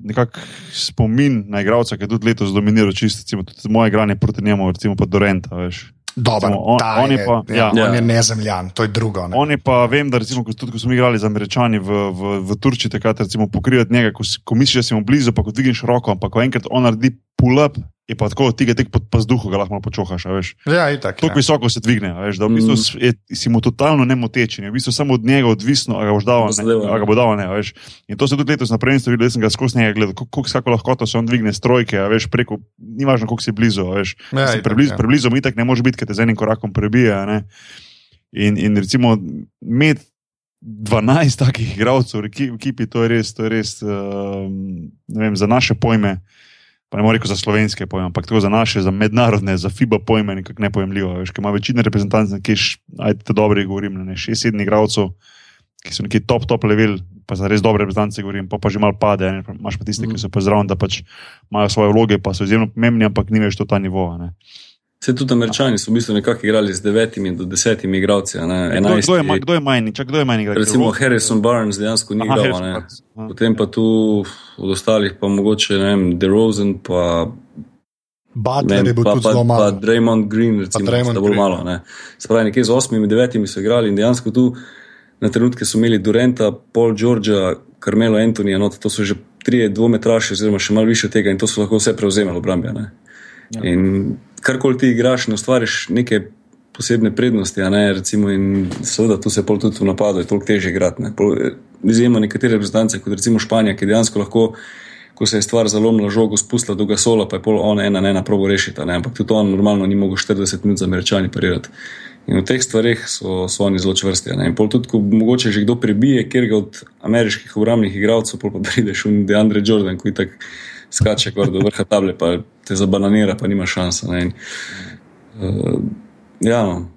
spomin na igralca, ki je tudi letos dominiral, čisto moje igranje proti njemu, recimo pa Dorenta. Veš. Dobar, recimo, on, on, je, pa, ja, ja. on je nezemljan, to je drugo. Ne. On je pa, vem, da recimo, ko, tudi ko smo igrali z američani v, v, v Turčiji, takrat pokrivati njega, ko, ko misliš, da si mu blizu, pa ko dvigneš roko, ampak ko enkrat on naredi pull-up, je pa tako, ti ga tek pod pazduho, ga lahko počohaš. Ja, itak. Tako ja. visoko se dvigne, veš, da v bistvu mm. je, si mu totalno nemotečen, v bistvu samo od njega odvisno, a ga boš dal, ne, a ga bo dal, ne, veš. In to se tudi letos na prvenstvu videl, da sem ga skozi njega gledal, kako kako lahko se on dvigne strojke, a veš, preko, ni važno, koliko si blizu, veš. Ja, itak, preblizu, ja. preblizu mi tak ne može biti, ker te z enim korakom prebija, ne. In, in recimo, med 12 takih igralcev v ekipi, to je res, to je res, uh, ne vem, za naše pojme pa ne morem reči za slovenske pojme, ampak tako za naše, za mednarodne, za FIBA pojme, nekako nepojemljivo. Veš, ima večina reprezentantov, ki je, ajte, dobro govorim, ne, šest, sedem igralcev, ki so neki top, top level, pa za res dobre reprezentance govorim, pa, pa že malo pade. Ne? Imaš pa tiste, ki so pa zraven, da pač imajo svoje vloge, pa so izjemno pomembni, ampak ni več to ta nivo. Ne? Vse tudi američani so v bistvu nekako igrali z devetimi do desetimi igralci. Kdo, kdo je, kdo je manj, čak, kdo je manj igralec? Recimo Harrison Barnes dejansko ni igral. Potem pa tu od ostalih pa mogoče, ne vem, DeRozan pa. Butler je bil tudi zelo malo. Pa Draymond Green, recimo, da bo malo. Ne. Spravi, nekje z osmimi, devetimi so igrali in dejansko tu na trenutke so imeli Durenta, Paul Georgea, Carmelo Antonija, no to so že tri dvometraše, oziroma še malo više tega in to so lahko vse prevzemali v Brambija. Ja. In karkoli ti igraš, ne ustvariš neke posebne prednosti, ne, recimo, in seveda tu se pol tudi v napadu, je toliko teže igrati. Ne. Izjemno nekatere reprezentance, kot recimo Španija, ki dejansko lahko, ko se je stvar zalomila, žogo spustila do gasola, pa je pol ona ena, ena probo rešita, ne. ampak tudi on normalno ni mogel 40 minut za američani parirati. In v teh stvarih so, so oni zelo čvrsti. Ne. In pol tudi, ko mogoče že kdo prebije, ker ga od ameriških obramnih igralcev, pol pa prideš v Deandre Jordan, ki tako skače gor do vrha table, pa te zabananira, pa nima šansa. In, uh, ja, no.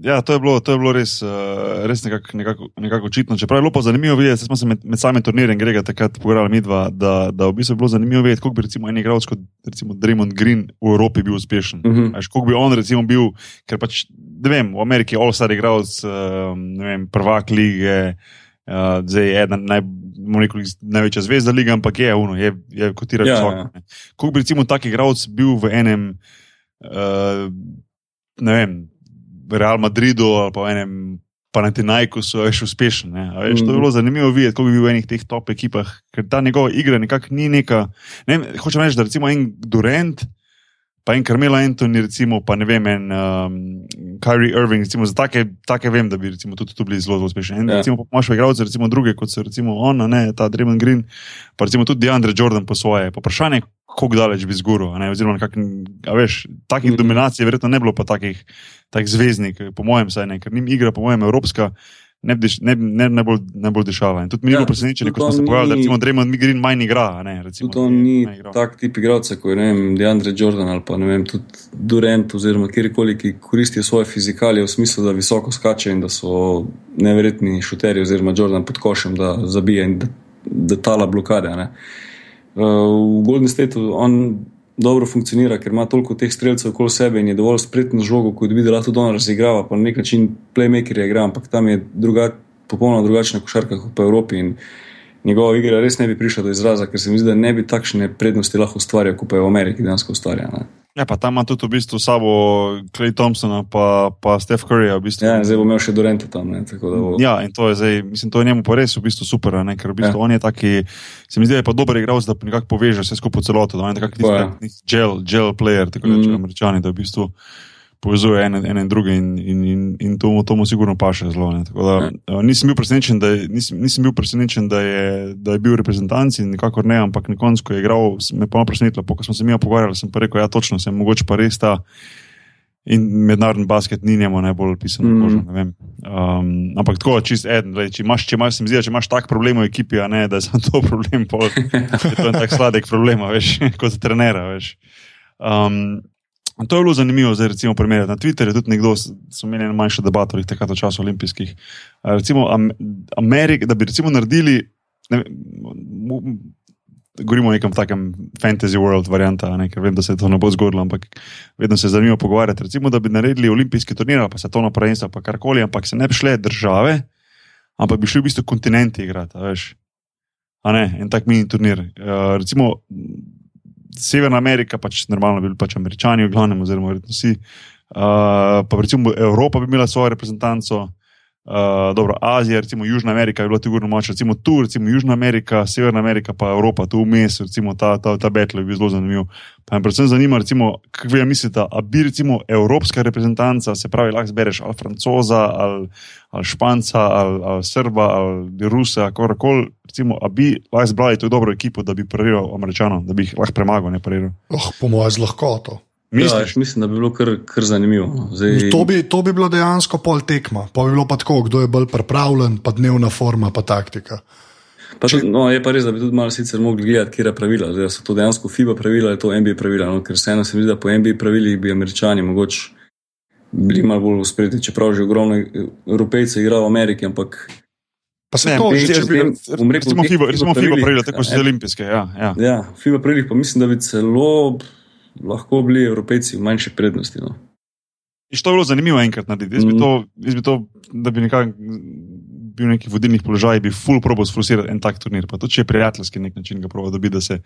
Ja, to je bilo, to je bilo res, uh, res nekako nekak, nekak očitno. Čeprav je bilo pa zanimivo videti, smo se med, med samim turnirjem Grega takrat pogovarjali mi dva, da, da v bistvu je bilo zanimivo videti, koliko bi recimo en igralec kot recimo Draymond Green v Evropi bil uspešen. Uh -huh. Koliko bi on recimo bil, ker pač, ne vem, v Ameriki je all-star igralec, uh, ne vem, prvak lige, uh, zdaj je najbolj rekel, največja zvezda lige, ampak je uno, je, je kotiral ja, visoko. Ja. Kako bi recimo tak igralec bil v enem, uh, ne vem, Real Madridu ali pa v enem Panatinajku, so več uspešni. Veš, mm. To bi bilo zanimivo videti, kako bi bil v enih teh top ekipah, ker ta njegova igra nekako ni neka. Ne, hočem reči, da recimo en Durant pa en Carmelo Anthony, recimo, pa ne vem, en um, Kyrie Irving, recimo, za take, take vem, da bi recimo, tudi tu bili zelo, zelo uspešni. En, ja. recimo, imaš pa igralce, recimo druge, kot so recimo on, ne, ta Draymond Green, pa recimo tudi DeAndre Jordan po svoje. Pa vprašanje, kako daleč bi zguro, oziroma kak, veš, takih mm. dominacij, verjetno ne bilo pa takih, takih zvezdnik, po mojem, saj ne, ker njim igra, po mojem, evropska ne bi ne, ne, ne, bolj, ne bolj dišala. In tudi mi je ja, bilo presenečenje, ko smo se pojavili, da recimo Draymond Green manj igra. Ne, recimo, to ni tak tip igralca, kot je Deandre Jordan ali pa ne vem, tudi Durant oziroma kjerkoli, ki koristijo svoje fizikalije v smislu, da visoko skače in da so neverjetni šuterji oziroma Jordan pod košem, da zabije in da, da tala blokade. Ne. Uh, v Golden Stateu on dobro funkcionira, ker ima toliko teh streljcev okoli sebe in je dovolj spretno žogo, kot bi videla tudi on razigrava, pa na nek način playmaker je igra, ampak tam je druga, popolnoma drugačna košarka kot po Evropi njegova igra res ne bi prišla do izraza, ker se mi zdi, da ne bi takšne prednosti lahko ustvarjal, kot je v Ameriki dejansko ustvarjal. Ja, pa tam ima tudi v bistvu sabo Clay Thompsona, pa, pa Steph Curry. V bistvu. Ja, zdaj bo imel še Dorente tam. Ne, bo... Ja, in to je zdaj, mislim, to je njemu pa res v bistvu super, ne, ker v bistvu ja. on je taki, se mi zdi, da je pa dober igralec, da nekako poveže vse skupaj celoto, da je nekako tisti gel, gel player, tako da mm. če američani, da v bistvu povezuje ene, ene in druge in, in, in, in to, to mu sigurno paše zelo. Da, ja. nisem, bil da je, nisem, nisem bil presenečen, da je, da je bil reprezentant in nikakor ne, ampak na koncu, ko je igral, me pa presenetilo. Ko smo se mi pogovarjali, sem pa rekel, ja, točno, sem mogoče pa res ta. In mednarodni basket ni njemu najbolj pisan, mm. kožo, ne vem. Um, ampak tako, čist en, le, če imaš, če imaš, se mi zdi, če imaš tak problem v ekipi, a ne, da je samo to problem, pol, je to en tak sladek problem, veš, kot trenera, veš. Um, To je bilo zanimivo, zdaj recimo primerjati na Twitterju. Tudi nekdo so imeli eno manjšo debato, ali takrat v času olimpijskih. Recimo Amerik, da bi recimo naredili, ne, govorimo o nekem takem fantasy world varianta, ne, ker vem, da se to ne bo zgodilo, ampak vedno se je zanimivo pogovarjati. Recimo, da bi naredili olimpijski turnir, pa se to na prvenstvo, pa karkoli, ampak se ne bi šle države, ampak bi šli v bistvu kontinenti igrati, veš. A ne, en tak mini turnir. Uh, recimo, Severna Amerika, pač normalno bili pač američani, v glavnem, oziroma vsi. Uh, pa recimo Evropa bi imela svojo reprezentanco, uh, dobro, Azija, recimo Južna Amerika je bila tudi močna, recimo tu, recimo Južna Amerika, Severna Amerika, pa Evropa, tu vmes, recimo ta, ta, ta battle je bil zelo zanimiv. Pa me predvsem zanima, recimo, kako vi mislite, a bi recimo evropska reprezentanca, se pravi, lahko zbereš ali francoza, ali, ali španca, ali, ali srba, ali rusa, kakorkoli, recimo, a bi lahko zbrali to dobro ekipo, da bi preriral američanom, da bi jih lahko premagal, ne preriral. Oh, po mojem, z lahkoto. Ja, mislim, da bi bilo kar, kar zanimivo. No. Zdaj... To, bi, to bi bilo dejansko pol tekma, pa bi bilo pa tako, kdo je bolj pripravljen, pa dnevna forma, pa taktika. Pa Če... tudi, no, je pa res, da bi tudi malo sicer mogli gledati, kje je pravila. Zdaj, so to dejansko FIBA pravila ali to NBA pravila. No? Ker se eno se mi zdi, da po NBA pravilih bi američani mogoče bili malo bolj uspeti, čeprav že ogromno evropejcev igra v Ameriki, ampak Pa se Ne, to, že, rekel, Recimo FIBA, FIBA pravila, tako ja. za olimpijske. Ja, ja. Ja, FIBA prilih pa mislim, da bi celo lahko bili evropejci v manjši prednosti. No. In to je bilo zanimivo enkrat narediti. Jaz bi Mhm. to, jaz bi to da bi nekako bil v nekih vodilnih položajih, bi full probo sfrusirati en tak turnir. Pa tudi če je prijateljski nek način ga proba dobiti, da se,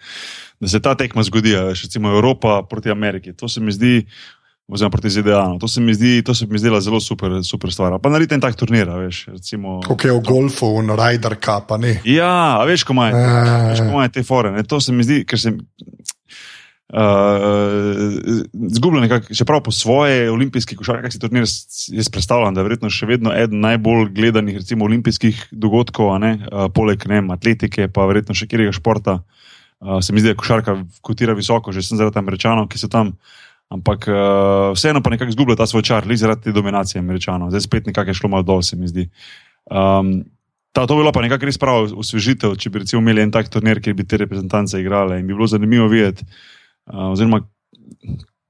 da se ta tekma zgodi, recimo Evropa proti Ameriki. To se mi zdi, oziroma proti ZDA. No. To se mi zdi, to se mi zdela zelo super, super stvar. Pa naredite en tak turnir, a veš. Recimo, kot je v golfu, v Ryder Cup, a ne. Ja, Ja. veš, ko imajo te fore. Ne? To se mi zdi, ker se. Uh, Zgubljen nekako, čeprav po svoje olimpijski košarkarski turnir, s- jaz predstavljam, da je verjetno še vedno eden najbolj gledanih recimo, olimpijskih dogodkov, ne, uh, poleg ne, atletike, pa verjetno še kjerega športa. Uh, se mi zdi, da košarka kotira visoko, že sem zaradi američanov, ki so tam. Ampak uh, vseeno pa nekako izgublja ta svoj čar, le zaradi te dominacije američanov. Zdaj spet nekako je šlo malo dol, se mi zdi. Um, ta, to bi bila pa nekako res prava osvežitev, če bi recimo imeli en tak turnir, kjer bi te reprezentance igrale in bi bilo zanimivo videti, uh, oziroma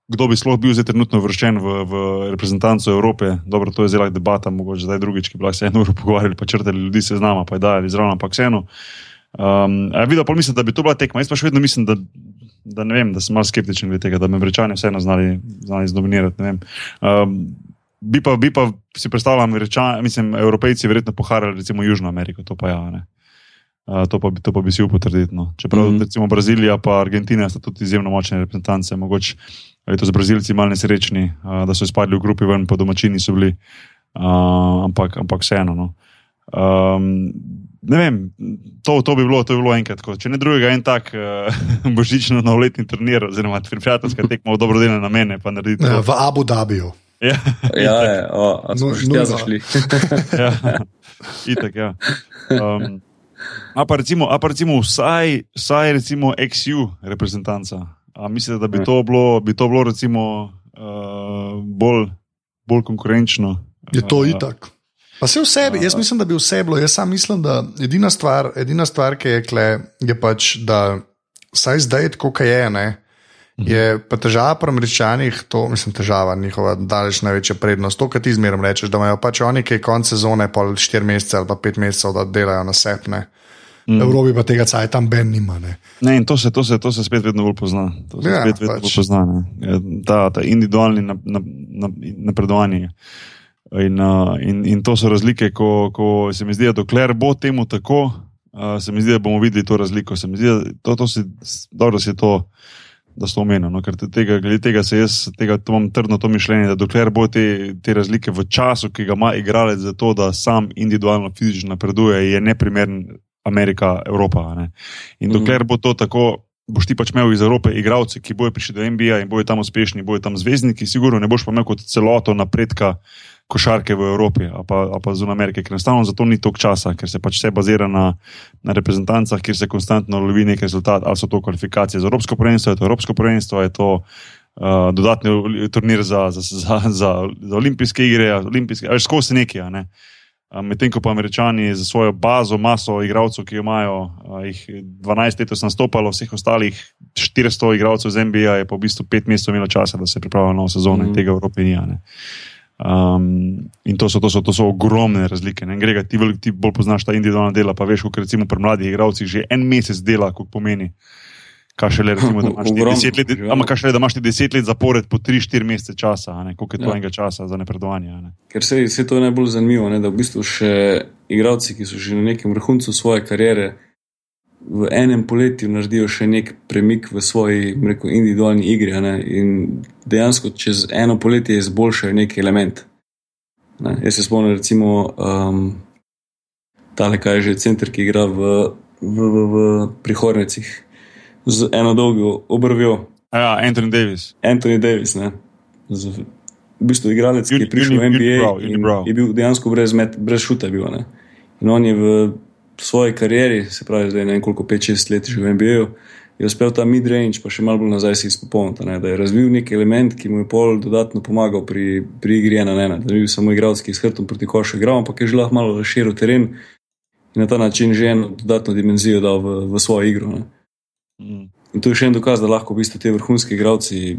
kdo bi sploh bil zdaj trenutno vrščen v, v reprezentanco Evrope. Dobro, to je zelo debata, mogoče zdaj drugič, ki bi lahko se eno uro pogovarjali, pa črtali ljudi se z nama, pa je dajali zraven, ampak vseeno. Um, videl pa mislim, da bi to bila tekma. Jaz pa še vedno mislim, da, da ne vem, da sem malo skeptičen glede tega, da bi američani vseeno znali, znali zdominirati. Um, bi, pa, bi pa si predstavljal, američani, mislim, evropejci verjetno poharali recimo Južno Ameriko, to pa ja. Ne. Uh, to, pa bi, to pa bi si upal trditi. No. Čeprav mm. -hmm. recimo Brazilija in Argentina sta tudi izjemno močne reprezentance, mogoče je to z Brazilci malo nesrečni, uh, da so izpadli v grupi ven, pa domačini so bili, uh, ampak, ampak vseeno. No. Um, ne vem, to, to, bi bilo, to bi bilo enkrat, ko, če ne drugega, en tak uh, božično-novoletni turnir, oziroma prijateljska tekma v dobrodelne namene, pa narediti. Eh, to. V Abu Dhabiju. Ja, Ja, je, o, a smo No, že no, zašli. ja, itak, ja. Um, a pa recimo, a pa recimo vsaj, vsaj recimo XU reprezentanca. A mislite, da bi Ja. to bilo, bi to bilo recimo uh, bolj, bolj konkurenčno? Je to Uh, itak. Pa se v sebi, jaz mislim, da bi vse bilo. Jaz sam mislim, da edina stvar, edina stvar ki je kle, je pač, da saj zdaj, tako kot je, ne, je pa težava pri američanih, to mislim, težava njihova, daleč največja prednost. To, kar ti zmeraj rečeš, da imajo pač oni, ki je konec sezone, pol štiri mesece ali pa pet mesecev, da delajo na sepne. Mm. Evropi pa tega caj tam ben nima. Ne. Ne, in to se, to, se, to se spet vedno bolj pozna. To se Ja, spet vedno pač. bolj pozna. ne. Ja, Ta, ta individualni nap- nap- nap- napredovanje. In, uh, in, in to so razlike, ko, ko se mi zdi, da dokler bo temu tako, uh, se mi zdi, da bomo videli to razliko. Se mi zdi, da to, to si, dobro si to. Da so omenjeno, no? ker te- tega, glede tega se jaz, tega to imam trdno to mišljenje, da dokler bo te, te razlike v času, ki ga ima igralec za to, da sam individualno fizično napreduje, je neprimeren Amerika, Evropa. Ne? In Mhm. dokler bo to tako, boš ti pač imel iz Evrope igralce, ki bojo prišli do NBA in bojo tam uspešni, bojo tam zvezdniki, sigurno ne boš pa imel kot celoto napredka košarke v Evropi ali pa, ali pa zunaj Amerike, ker enostavno za to ni toliko časa, ker se pač vse bazira na, na reprezentancah, kjer se konstantno lovi nek rezultat, ali so to kvalifikacije za Evropsko prvenstvo, je to Evropsko prvenstvo, je to uh, dodatni turnir za, za, za, za, za olimpijske igre, olimpijske, ali skozi nekaj. Ne? Medtem ko pa američani za svojo bazo, maso igralcev, ki jo imajo, jih 12 let so nastopalo, vseh ostalih 400 igralcev z NBA je pa v bistvu 5 mesecev imelo časa, da se pripravijo na novo sezono mm. in Mhm. tega Evropi ni. ne. Um, in to so, to, so, to so ogromne razlike. Ne? Grega, ti, ti bolj poznaš ta individualna dela, pa veš, kot recimo pri mladih igralcih že en mesec dela, kot pomeni. Kaj šele, recimo, da imaš deset let, kaj šele, da imaš ti deset let zapored po 3-4 mesece časa, koliko je to Ja. enega časa za napredovanje. a Ne? Ker se, se to je najbolj zanimivo, ne, da v bistvu še igravci, ki so že na nekem vrhuncu svoje kariere, v enem poletju naredijo še nek premik v svoji rekel, individualni igri ne, in dejansko čez eno poletje izboljšajo neki element. Ne. Jaz se spomnim, recimo, um, tale, kaj je že center, ki igra v, v, v, v prihornicah z eno dolgo obrvjo. Ja, Anthony Davis. Anthony Davis, ne, z, v bistvu igralec, ki je prišel v NBA je bil dejansko brez, met, brez šuta. Bil, ne. in on je v svoji karieri, se pravi, zdaj ne vem koliko, 5-6 let že v NBA-ju, je uspel ta mid-range, pa še malo bolj nazaj si izpopolniti, da je razvil nek element, ki mu je pol dodatno pomagal pri, pri igri ena na ena. Da ni bil samo igralec, ki je s hrbtom proti košu igral, ampak je že lahko malo razširil teren in na ta način že eno dodatno dimenzijo dal v, v svojo igro. Ne. Mm. In to je še en dokaz, da lahko v bistvu ti vrhunski igralci,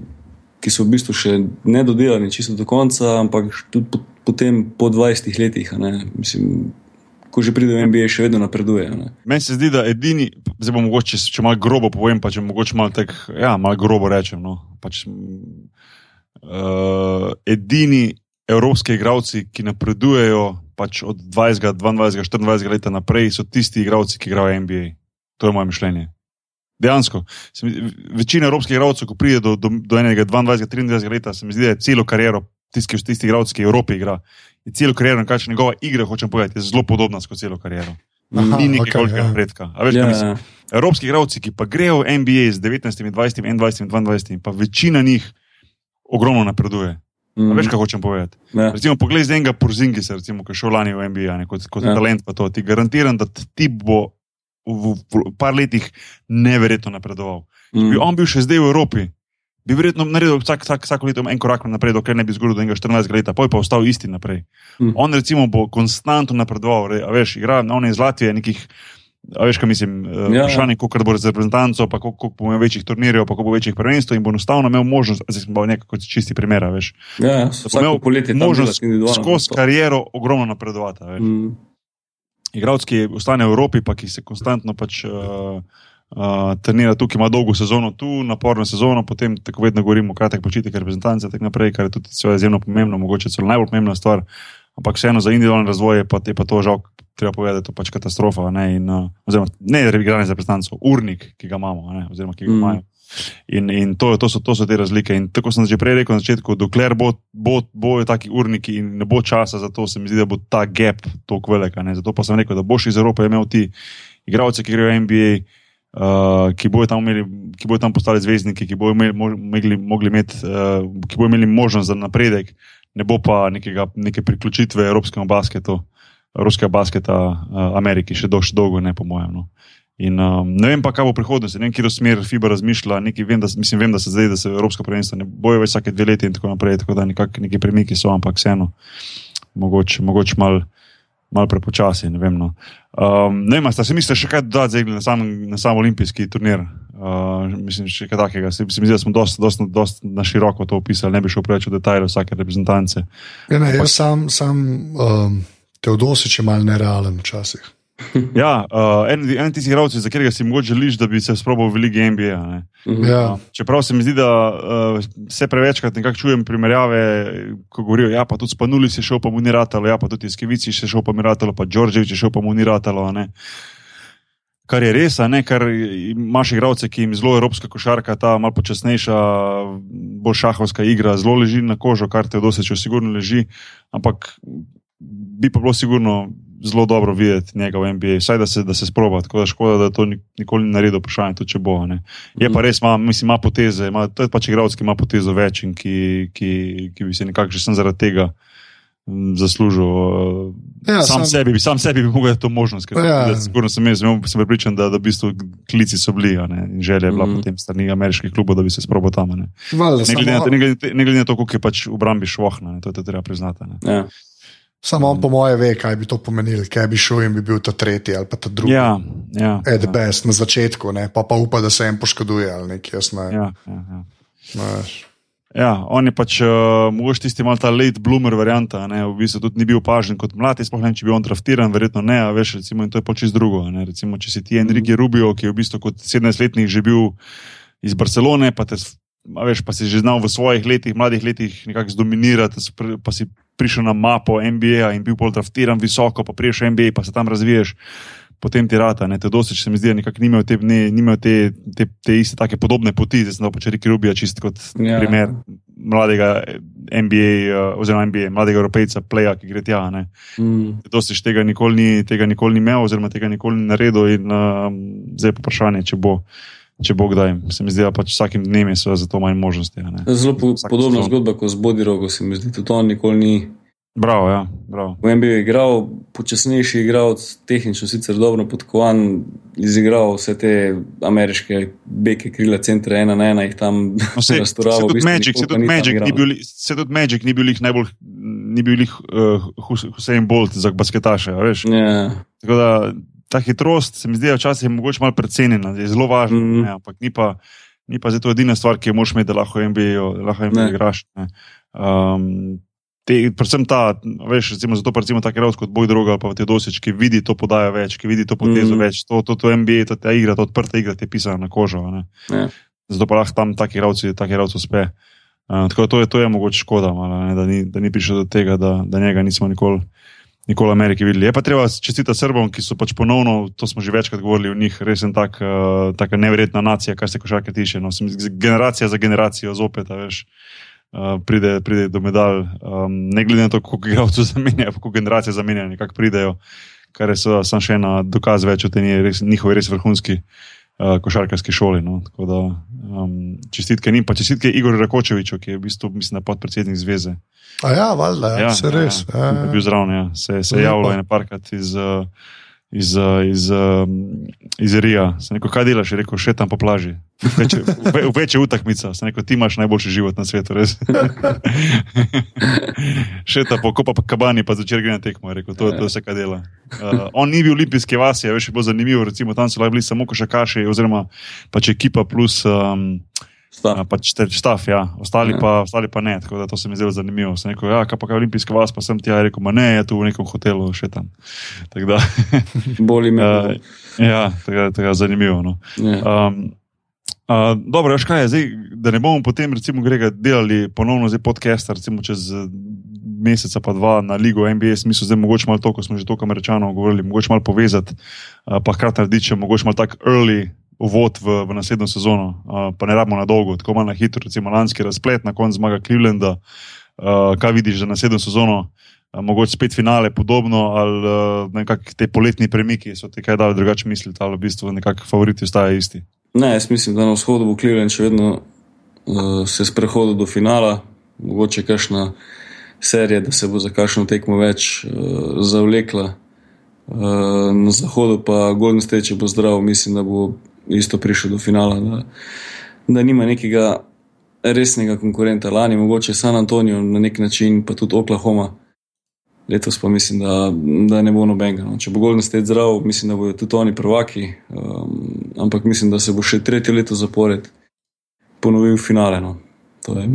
ki so v bistvu še nedodelani čisto do konca, ampak tudi po, potem po 20 letih, ne, mislim, ko že pride v NBA, še vedno napreduje. Ne? Meni se zdi, da edini, zdaj bom mogoče, če malo grobo povem, pa če mogoče malo tak, ja, malo grobo rečem. No, pač, uh, edini evropski igralci, ki napredujejo pač od 20, 22, 24 let naprej, so tisti igralci, ki igrajo NBA. To je moje mišljenje. Dejansko, večina evropskih igralcev, ko pride do, do, do enega 22, 23 let, se mi zdi, da je celo kariero tisti, tisti igralci, ki v Evropi igra. Je celo kariero, kaj še njegova igra, hočem povedati, je zelo podobna kot celo kariero. Aha, Ni nekaj okay, ja. napredka. Ja. Ja. Evropski igralci, ki pa grejo v NBA z 19, 20, 21, 22, pa večina njih ogromno napreduje. Mm. Veš, kaj hočem povedati? Ja. Recimo, poglej z enega Porzingisa, recimo, ki je šel lani v NBA, ne, kot, kot ja. talent. Ti garantiram, da ti bo v, v, v par letih neverjetno napredoval. Mm. Če bi mm. on bil še zdaj v Evropi, bi verjetno naredil vsak, vsak, vsako leto en korak naprej, dokler ne bi zgodil, je 14 let, pa je pa ostal isti naprej. Mm. On recimo bo konstantno napredoval, re, veš, igra na one iz Latvije nekih. A veš, kaj mislim, eh, ja. vprašanje, koliko bo z reprezentanco, pa koliko bo imel večjih turnirjev, pa koliko bo večjih prvenstv in bo enostavno imel možnost, zdaj smo nekako čisti primer, veš. Ja, vsako poletje je možnost skozi kariero ogromno napredovati. Mm. Igravci, ki ostane v Evropi, pa ki se konstantno pač. Uh, Uh, trenira tukaj, ima dolgo sezono tu, naporno sezono, potem tako vedno govorimo o kratek počitek reprezentance, tako naprej, kar je tudi izjemno pomembno, mogoče celo najbolj pomembna stvar. Ampak vseeno za individualni razvoj je pa, je pa to žal, treba povedati, da je to pač katastrofa. Ne, in, uh, oziroma, ne reigranje za predstavnico, urnik, ki ga imamo, ne, oziroma ki ga mm. imajo. In, in to, to, so, to so te razlike. In tako sem že prej rekel na začetku, dokler bojo bo, bo taki urniki in ne bo časa za to, se mi zdi, da bo ta gap tako velika. Zato pa sem rekel, da boš iz Evrope imel ti igralce, ki grejo v NBA. Uh, ki bojo tam, tam postali zvezdniki, ki bojo imeli, mogli, mogli imeti, uh, ki bojo imeli možnost za napredek, ne bo pa nekega, neke priključitve evropskemu basketu, ruskega basketa uh, Ameriki, še, do, še dolgo, ne po mojem. No. In, um, ne vem pa, kaj bo prihodnost, ne vem, kje smer FIBA razmišlja. Vem da, mislim, vem, da se zdaj, da se Evropska prvenstva ne bojo več vsake dve leti in tako naprej, tako da nekak, neki premiki so, ampak vseeno, mogoče, mogoče malo mal prepočasi. Ne vem, no. um, ne vem, sta se mislili še kaj dodati na sam, na sam olimpijski turnir. Uh, mislim, še kaj takega. Se, se mi zdi, da smo dosti na široko to opisali, ne bi šel preveč v detajle vsake reprezentance. Ja, ne, jaz sam, sam um, Teodosič je mal nerealen včasih. Ja, uh, en, en tistih igralcev, za katerega si mogoče želiš, da bi se sprobil v Ligi NBA. Mhm. Ja. Uh, čeprav se mi zdi, da uh, se prevečkrat nekako čujem primerjave, ko govorijo, ja, pa tudi Spanuli si šel, pa mu ni ratalo, ja, pa tudi Skevici si šel, pa mu ni ratalo, pa Đorđević je šel, pa mu ni ratalo. Kar je res, ne, ker imaš igralce, ki jim zelo evropska košarka, ta malo počasnejša, bolj šahovska igra, zelo leži na kožo, kar te doseče, sigurno leži, ampak bi pa bilo sigurno zelo dobro videti njega v NBA, vsaj da se, da se sproba. Tako da škoda, da to nikoli ni naredil, vprašanje tudi če bo. Ne. Je pa mhm. res, ima, mislim, ima poteze, ima, to je pač igralec, ki ima potezo več in ki, ki, ki bi se nekako že sem zaradi tega. Zaslužil. Ja, sam, sam, sebi, sam sebi bi lahko to možnost. Ja. Sigurno sem jaz, sem pripričan, da, da v bistvu klici so bili ne, in želja je bila mm. potem strani ameriških klubov, da bi se sprobil tam. Ne, Valde, ne, glede, samo... na, ne, glede, ne glede na to, koliko je pač v brambi švohna, to je treba priznati. Ja. Samo on, po moje, ve, kaj bi to pomenilo, kaj bi šel in bi bil ta tretji ali pa ta drugi. Ja, ja. Ed ja. best na začetku, ne? pa pa upa, da se jim poškoduje ali nekaj jasno. Ja, ja, ja. ja, on je pač uh, mogoče tisti mal ta late bloomer varianta, ne? v bistvu tudi ni bil opažen kot mlad, sploh ne, če bi on draftiran, verjetno ne, a veš, recimo, in to je pač čist drugo. Ne? Recimo, če si ti Enrique mm. Rubio, ki je v bistvu kot 17-letnik že bil iz Barcelone, pa te veš, pa si že znal v svojih letih, mladih letih, nekako zdominirati, pa si prišel na mapo NBA in bil pol draftiran visoko, pa priješ NBA, pa se tam razviješ, potem ti rata. Ne, te doseč se mi zdi, da ni imel te, ne, te, te, te iste take podobne poti, zdaj sem pač Riki Rubija čist kot ja. primer mladega NBA, uh, oziroma NBA, mladega evropejca, pleja, ki gre tja. Mm. Doseč tega nikoli ni, tega nikoli ni imel, oziroma tega nikoli ni naredil in uh, zdaj je pa vprašanje, če bo če bo kdaj. Se mi zdi, da pač vsakim dnem je za to manj možnosti. Zelo po, podobna sezon. zgodba kot z Bodirogo, se mi zdi, tudi on nikoli ni. Bravo, ja, bravo. V MBA je igral, počasnejši igral, tehnično sicer dobro podkovan, izigral vse te ameriške beke, krila, centre, ena na ena, jih tam. No, se tudi Magic, se tudi Magic ni bil jih najbolj, ni bil jih uh, Hussein Bolt za basketaše, veš. Yeah. Ja. Tako da ta hitrost, se mi zdi, včasih mogoče malo precenjena, je zelo važna. Mm -hmm. ne, ampak ni pa, ni pa zato edina stvar, ki jo moš imeti, da lahko MBA, lahko MBA igraš. Um, te, predvsem ta, veš, recimo, zato pa recimo tako igralec kot Boj Droga ali pa te dosič, ki vidi to podajo več, ki vidi to potezo mm. več, to, to, to NBA, to ta igra, to odprta igra, ti je pisana na kožo. Ja. Zato pa lahko tam taki igralci, taki igralci uspe. Uh, tako da to je, to je mogoče škoda, malo, ne, da, ni, da ni prišlo do tega, da, da njega nismo nikoli. Nikoli v Ameriki videli. Je pa treba čestitati Srbom, ki so pač ponovno, to smo že večkrat govorili o njih, res je tak, uh, taka neverjetna nacija, kar se košarke tiče. No, generacija za generacijo zopet, veš, uh, pride, pride do medalj, um, ne glede na to, koliko igralcev zamenjajo, koliko generacije zamenjajo, nekako pridejo, kar je samo še ena dokaz več o tej njihovi res vrhunski uh, košarkarski šoli. No. Tako da um, čestitke njim, pa čestitke Igor Rakočeviču, ki je v bistvu, mislim, podpredsednik zveze. A ja, valjda, ja, se res. Ja, ja, ja. Bil zraven, ja. se, se je javljal in parkrat iz. Uh, Iz, iz, iz Rija, sem rekel, kaj delaš, je rekel, še tam po plaži. V večje utakmice, sem rekel, ti imaš najboljši život na svetu, res. še tam po kopa kabani, pa začer gre na tekmo, je rekel, to, to je vse, kaj dela. Uh, on ni bil v olimpijski vasi, je bilo zanimivo, recimo tam so bili samo košakaši, oziroma pač ekipa plus. Um, Stav. Pač stav, ja. ostali, ja. Pa, ostali pa ne, tako da to se mi zdi zanimivo. Sem rekel, ja, kaj pa kaj olimpijska vas, pa sem ti ja rekel, ne, je tu v nekem hotelu še tam. Bolj ime. Uh, ja, tako je zanimivo. No. Ja. Um, uh, dobro, veš kaj je zdaj, da ne bomo potem, recimo, Grega, delali ponovno zdaj podcast, recimo čez meseca pa dva na ligo NBA, smisel zdaj mogoče malo to, ko smo že to kamerčano govorili, mogoče malo povezati, uh, pa hkrati narediti, če mogoče malo tako early uvod v, v naslednjo sezono, uh, pa ne rabimo na dolgo, tako malo na hitro, recimo lanski razplet, na koncu zmaga Clevelanda. Uh, kaj vidiš za naslednjo sezono, uh, mogoče spet finale, podobno ali uh, nekakšni te poletni premiki, so ti kaj dali drugače misliti, ali v bistvu nekakšni favoriti ostajajo isti. Ne, jaz mislim, da na vzhodu bo Cleveland še vedno uh, se sprehodil do finala, mogoče kakšna serija, da se bo za kakšno tekmo več uh, zavlekla. Uh, na zahodu pa Golden State, če bo zdrav, mislim, da bo isto prišel do finala, da, da nima nekega resnega konkurenta. Lani mogoče San Antonijo na nek način, pa tudi Oklahoma. Letos pa mislim, da, da ne bo nobenega. No. Če bo Golden State zdrav, mislim, da bodo tudi oni prvaki, um, ampak mislim, da se bo še tretje leto zapored ponovil finale. No. To je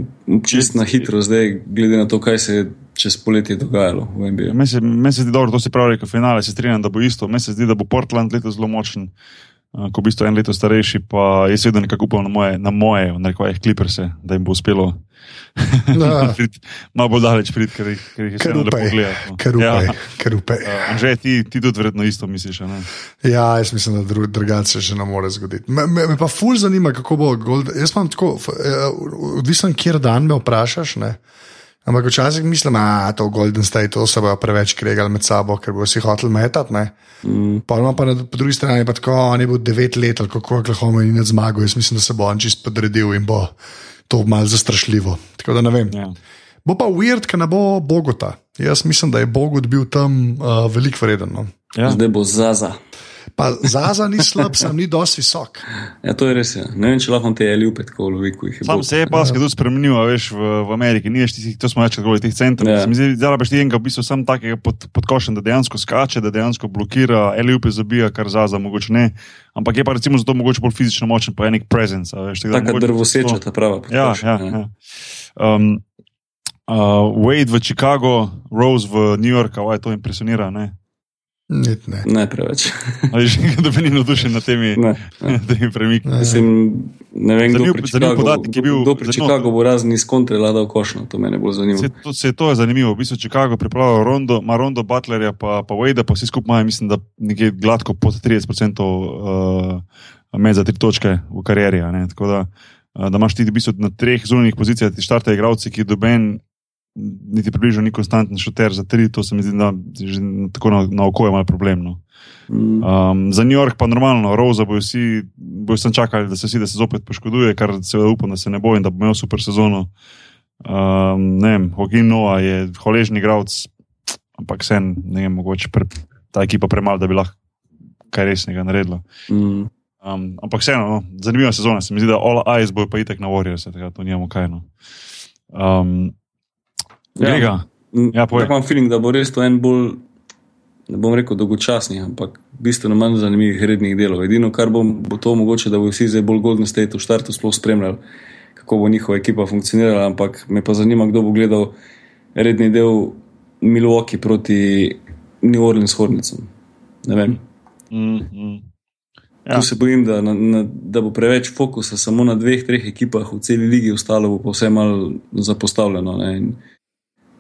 čist na hitro zdaj, glede na to, kaj se je čez poletje dogajalo v NBA. Meni se zdi dobro, to se pravi, da finale se strinjam, da bo isto. Meni se zdi, da bo Portland letos zelo močen ko v bistvu en leto starejši, pa jaz vedno nekako upam na moje, na moje, na nekaj kliprse, da jim bo uspelo. Ja. Malo bolj daleč prid, ker jih, ker jih je vseeno lepo gledati. No. Ja. Že ti, ti tudi verjetno isto misliš. Ne? Ja, jaz mislim, da dru, drugače še ne more zgoditi. Me, me, me pa ful zanima, kako bo Gold. Jaz imam tako, eh, odvisen, kjer dan me vprašaš. Ne? Ampak včasih mislim, da je to Golden State, to se bojo preveč kregali med sabo, ker bo vsi hoteli metati. Mm. Pa pa na po drugi strani pa tako, oni bo devet let ali kako Oklahoma in ne zmagal. Jaz mislim, da se bo on čist podredil in bo to malo zastrašljivo. Tako da ne vem. Yeah. Ja. Bo pa weird, ker ne bo Bogota. Jaz mislim, da je Bogot bil tam uh, veliko vreden. No. Ja. Zdaj bo Zaza. Pa Zaza ni slab, sem ni dosti visok. Ja, to je res. Ja. Ne vem, če lahko te ali upet, ko loviku jih je. Sam se je pa skrat spremenil, veš, v, v Ameriki. Ni več tistih, to smo večkrat govorili, teh centrov. Ja. Zdaj, da rabiš enega, v bistvu sem takega pod, podkošen, da dejansko skače, da dejansko blokira, ali upet zabija, kar Zaza mogoče ne. Ampak je pa recimo zato mogoče bolj fizično močen, pa je nek presence. Taka drvoseča, ta prava. Ja, ja, ja. Um, uh, Wade v Chicago, Rose v New Yorku, aj to impresionira. Ne? Ne, ne. ne preveč. Ali že da bi ni navdušen nad temi, temi premiki? Ne, ne vem, kdo pri Chicagu, podatek, bil, kdo pri Chicagu bo razni iz kontre ladal košno, to mene bolj zanima. Se, to, se, to je zanimivo, v bistvu Chicago pripravlja Rondo, ima Rondo, Butlerja pa, pa Wade, pa vsi skupaj imajo, mislim, da nekje gladko pod 30% uh, med za tri točke v karieri. Da, uh, da imaš ti v bistvu na treh zunanjih pozicijah, ti štarte igravci, ki doben niti približno ni konstanten šuter za tri, to se mi zdi, da je tako na, na oko je malo problemno. Mm. Um, za New York pa normalno, Rosa bojo vsi, bojo sem čakali, da se vsi, da se zopet poškoduje, kar se upam, da se ne bo in da bo imel super sezono. Um, ne vem, Hogin Noah je hvaležni igralec, ampak sen, ne vem, mogoče pre, ta ekipa premalo, da bi lahko kaj resnega naredila. Mm. Um, ampak vseeno, no, zanimiva sezona, se mi zdi, da all eyes bojo pa itek na Warriors, tega to nijamo kaj. No. Um, Ja, ja, imam feeling, da bo res to en bolj, ne bom rekel dolgočasni, ampak bistveno manj zanimivih rednih delov. Edino, kar bo, bo to mogoče, da bo vsi zdaj bolj Golden State v štartu sploh spremljali, kako bo njihova ekipa funkcionirala, ampak me pa zanima, kdo bo gledal redni del Milwaukee proti New Orleans Hornicom. Ne vem. Mm, mm. Ja. Tu se bojim, da, na, na, da bo preveč fokusa samo na dveh, treh ekipah v celi ligi, ostalo bo pa vse malo zapostavljeno. Ne,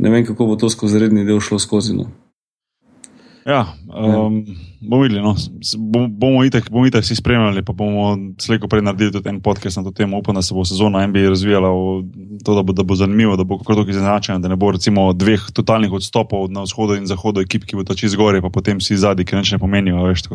ne vem, kako bo to skozi redni del šlo skozi. No. Ja, um, bomo videli. No. Bomo itak, bomo itak si spremljali, pa bomo slejko prej naredili tudi en podcast na to temo. Upam, da se bo sezona NBA razvijala, to, da, bo, da bo zanimivo, da bo kako tako izenačeno, da ne bo recimo dveh totalnih odstopov na vzhodu in zahodu ekip, ki bo tači zgoraj, pa potem si zadnji, ki nič ne pomenijo. Veš,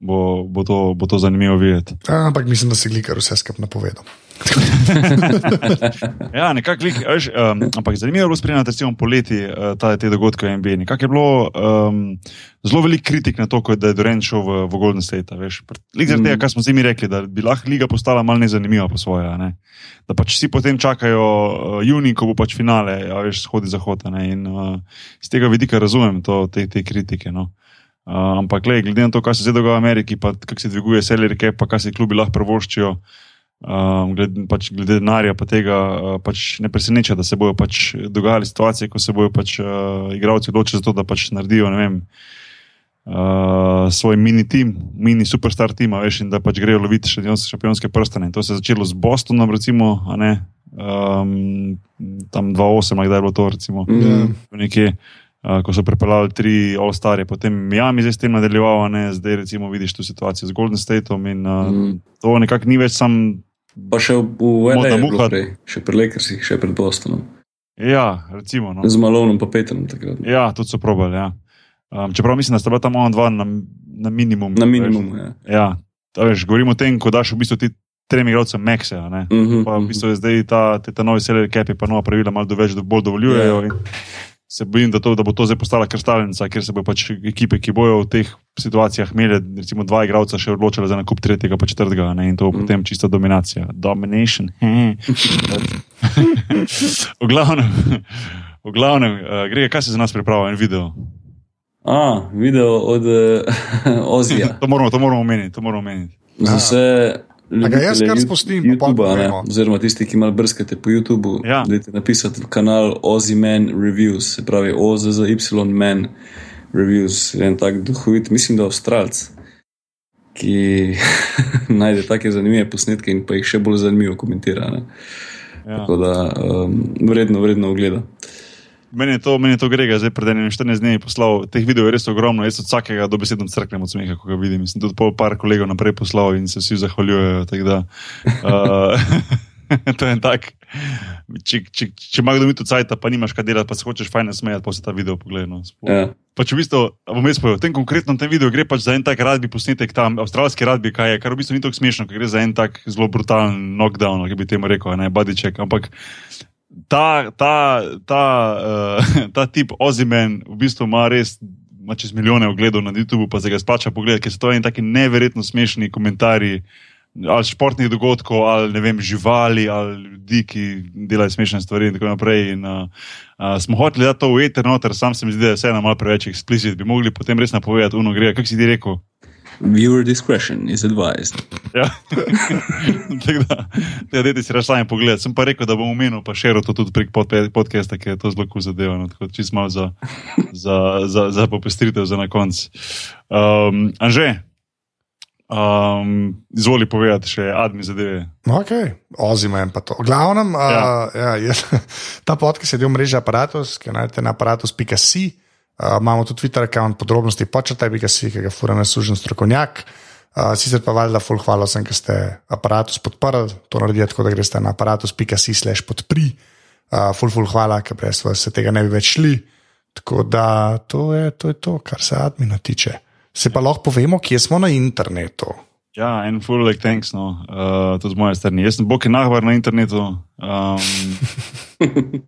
bo, bo, to, bo to zanimivo videti. A, ampak mislim, da si glikar vse skupaj napovedal. ja, nekako lik, veš, um, ampak zanimivo je bilo spremljati, recimo poleti, uh, ta, te dogodke v NBA. Nekako je bilo um, zelo veliko kritik na to, da je Doren šel v, v Golden State. Lik zaradi tega, kar smo z njimi rekli, da bi lahko liga postala malo nezanimiva po svoje. Ne? Da pač vsi potem čakajo uh, juni, ko bo pač finale, a veš, shodi zahod. In uh, z tega vidika razumem to, te, te kritike. No? Uh, ampak, gled, glede na to, kaj se zdaj dogaja v Ameriki, pa kako se dviguje selerike, pa kaj se klubi lahko prvoščijo, um, glede, pač, glede denarja, pa tega uh, pač ne preseneča, da se bodo pač dogajale situacije, ko se bodo pač, uh, igravci odločili za to, da pač naredijo vem, uh, svoj mini tim, mini superstar tim, veš, in da pač grejo loviti šampionske prstane. In to se je začelo z Bostonom, recimo, um, tam 2-8, kdaj je bilo to, recimo, mm. nekje. Uh, ko so prepeljali tri All-Starje, potem Miami zdaj s tem nadaljeval, ne? zdaj recimo vidiš tu situacijo z Golden Stateom in uh, mm. to nekako ni več sam. Pa še v prej, še pri Lakersih, še pred Bostonom. Ja, recimo. No. Z Malonom pa Petrom takrat. Ja, tudi so probali. Ja. Um, čeprav mislim, da sta bila tam ona dva na, na minimum. Na minimum, ja. ja. Veš, govorimo o tem, ko daš v bistvu ti trem igralcem Mexe. Uh -huh, pa v bistvu je zdaj ta, te, ta novi seller capi, pa nova pravila malo do več, da bolj dovoljujejo. Yeah. Ja se bojim, da, to, da bo to zdaj postala kristalnica, ker se bo pač ekipe, ki bojo v teh situacijah imeli, recimo dva igralca, še odločile za nakup tretjega, pa četrtega, ne? in to bo mm. potem čista dominacija. Domination. v glavnem, v glavnem uh, Grega, kaj se za nas pripravlja en video? A, video od uh, Ozija. to moramo, to moramo omeniti, to moramo omeniti. Za vse Ga jaz kar spustim, YouTube, ne, oziroma tisti, ki malo brskate po YouTubu. Ja. Dajte napisati kanal Ozzy Man Reviews, se pravi OZY Man Reviews, en tak duhovit, mislim, da Avstralc, ki najde take zanimive posnetke in pa jih še bolj zanimivo komentira. Ja. Tako da um, vredno, vredno ogleda. Meni to, meni to Grega, zdaj pred enim 14 dnevi poslal. Teh videov je res ogromno, jaz od vsakega dobesedno crknem od smeha, ko ga vidim. Mislim, tudi pol par kolegov naprej poslal in se vsi zahvaljujejo. Da, uh, to je en tak. Če, če, če imaš kdo mi tu cajt, pa nimaš kaj delati, pa se hočeš fajn smejati, pa se ta video pogleda. No. Ja. Pač v bistvu, bom jaz povedal, v tem konkretnem tem videu gre pač za en tak radbi posnetek, tam avstralski radbi, kaj je, kar v bistvu ni tako smešno, ker gre za en tak zelo brutalen knockdown, ki bi temu rekel, ne bodycheck. Ampak ta, ta, ta, uh, ta tip Ozimen v bistvu ima res ima čez milijone ogledov na YouTubu, pa se ga splača pogledati, ker so to eni taki neverjetno smešni komentarji. Ali športnih dogodkov, ali ne vem, živali, ali ljudi, ki delajo smešne stvari, in tako naprej. In, uh, uh, smo hoteli dati to v eter, no, ter sam se mi zdi, da je vseeno malo preveč eksplicit, bi mogli potem res napovedati, uno gre. Kaj si ti rekel? Viewer discretion is advised. Ja, da, da si reš sami pogled. Sem pa rekel, da bom omenil, pa še to tudi prek podcasta, ki je to zelo zadeva. No, tako čist malo za, za, za, za popestritev za na koncu. Um, Anže, um, izvoli povedati še admi zadeve. Ok, ozime en pa to. Glavnem, ja. uh, ja, je, ta podcast je del mreže aparatus, ki najdete na aparatus.com. Uh, imamo tudi Twitter-račun, podrobnosti počrtaj, bi ga si, ki ga fura na služen strokovnjak. Uh, sicer pa valjda, full hvala vsem, ki ste aparatus podprli, to naredite tako, da greste na aparatus.com/slash podpri. Uh, full, full hvala, ker brez vas se tega ne bi več šli. Tako da to je, to je to, kar se admina tiče. Se pa lahko povemo, kje smo na internetu. Ja, en full like thanks, no, uh, tudi z moje strani. Jaz sem bok in nahvar na internetu. Um,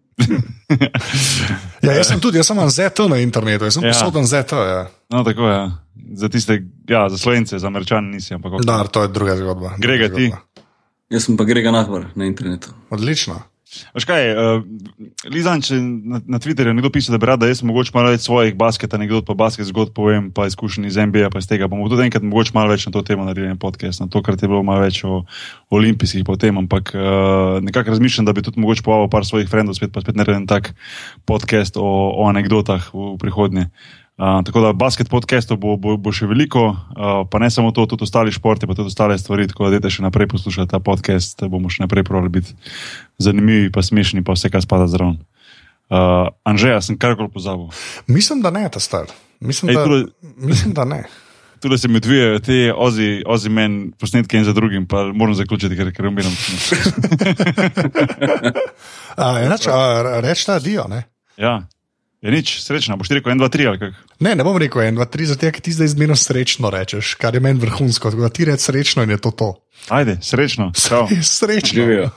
ja, jaz sem tudi, jaz sem ZT na internetu, jaz sem ja. posoden ZT. Ja. No, tako je. Za tiste, ja, za slovence, za američane nisi. Da, to je druga zgodba. Grega ti. Jaz sem pa Grega Nahvar na internetu. Odlično. Kaj, uh, Lizan, če na, na Twitterju nekdo piše, da bi rad, da jaz mogoče malo več svojih basketa, nekdo pa basket zgodb povem, pa izkušenj iz NBA, pa iz tega bomo tudi enkrat mogoče malo več na to temo naredili podcast, na to, kar je bilo malo več o, o olimpijskih potem, ampak uh, nekako razmišljam, da bi tudi mogoče povabil par svojih frendov, spet pa spet naredil tak podcast o, o anegdotah v, v prihodnje. Uh, tako da basket podcastov bo, bo, bo še veliko, uh, pa ne samo to, tudi ostali športi, pa tudi ostale stvari. Tako da, da še naprej poslušate ta podcast, bomo še naprej pravili biti zanimivi, pa smešni, pa vse, kar spada zraven. Uh, Anžeja, sem karkoli pozabil. Mislim, da ne, ta star. Mislim, Ej, da, tule, mislim da ne. Tudi se mi odvijajo te ozi, ozi men posnetke in za drugim, pa moram zaključiti, ker, ker umiram. Reči ta dio, ne? Ja. Je nič, srečno, boš rekel 1, 2, 3 ali kaj? Ne, ne bom rekel 1, 2, 3, zato ker ti zdaj zmerno srečno rečeš, kar je meni vrhunsko. Tako da ti rečeš srečno in je to to. Ajde, srečno. Srečno. Živijo.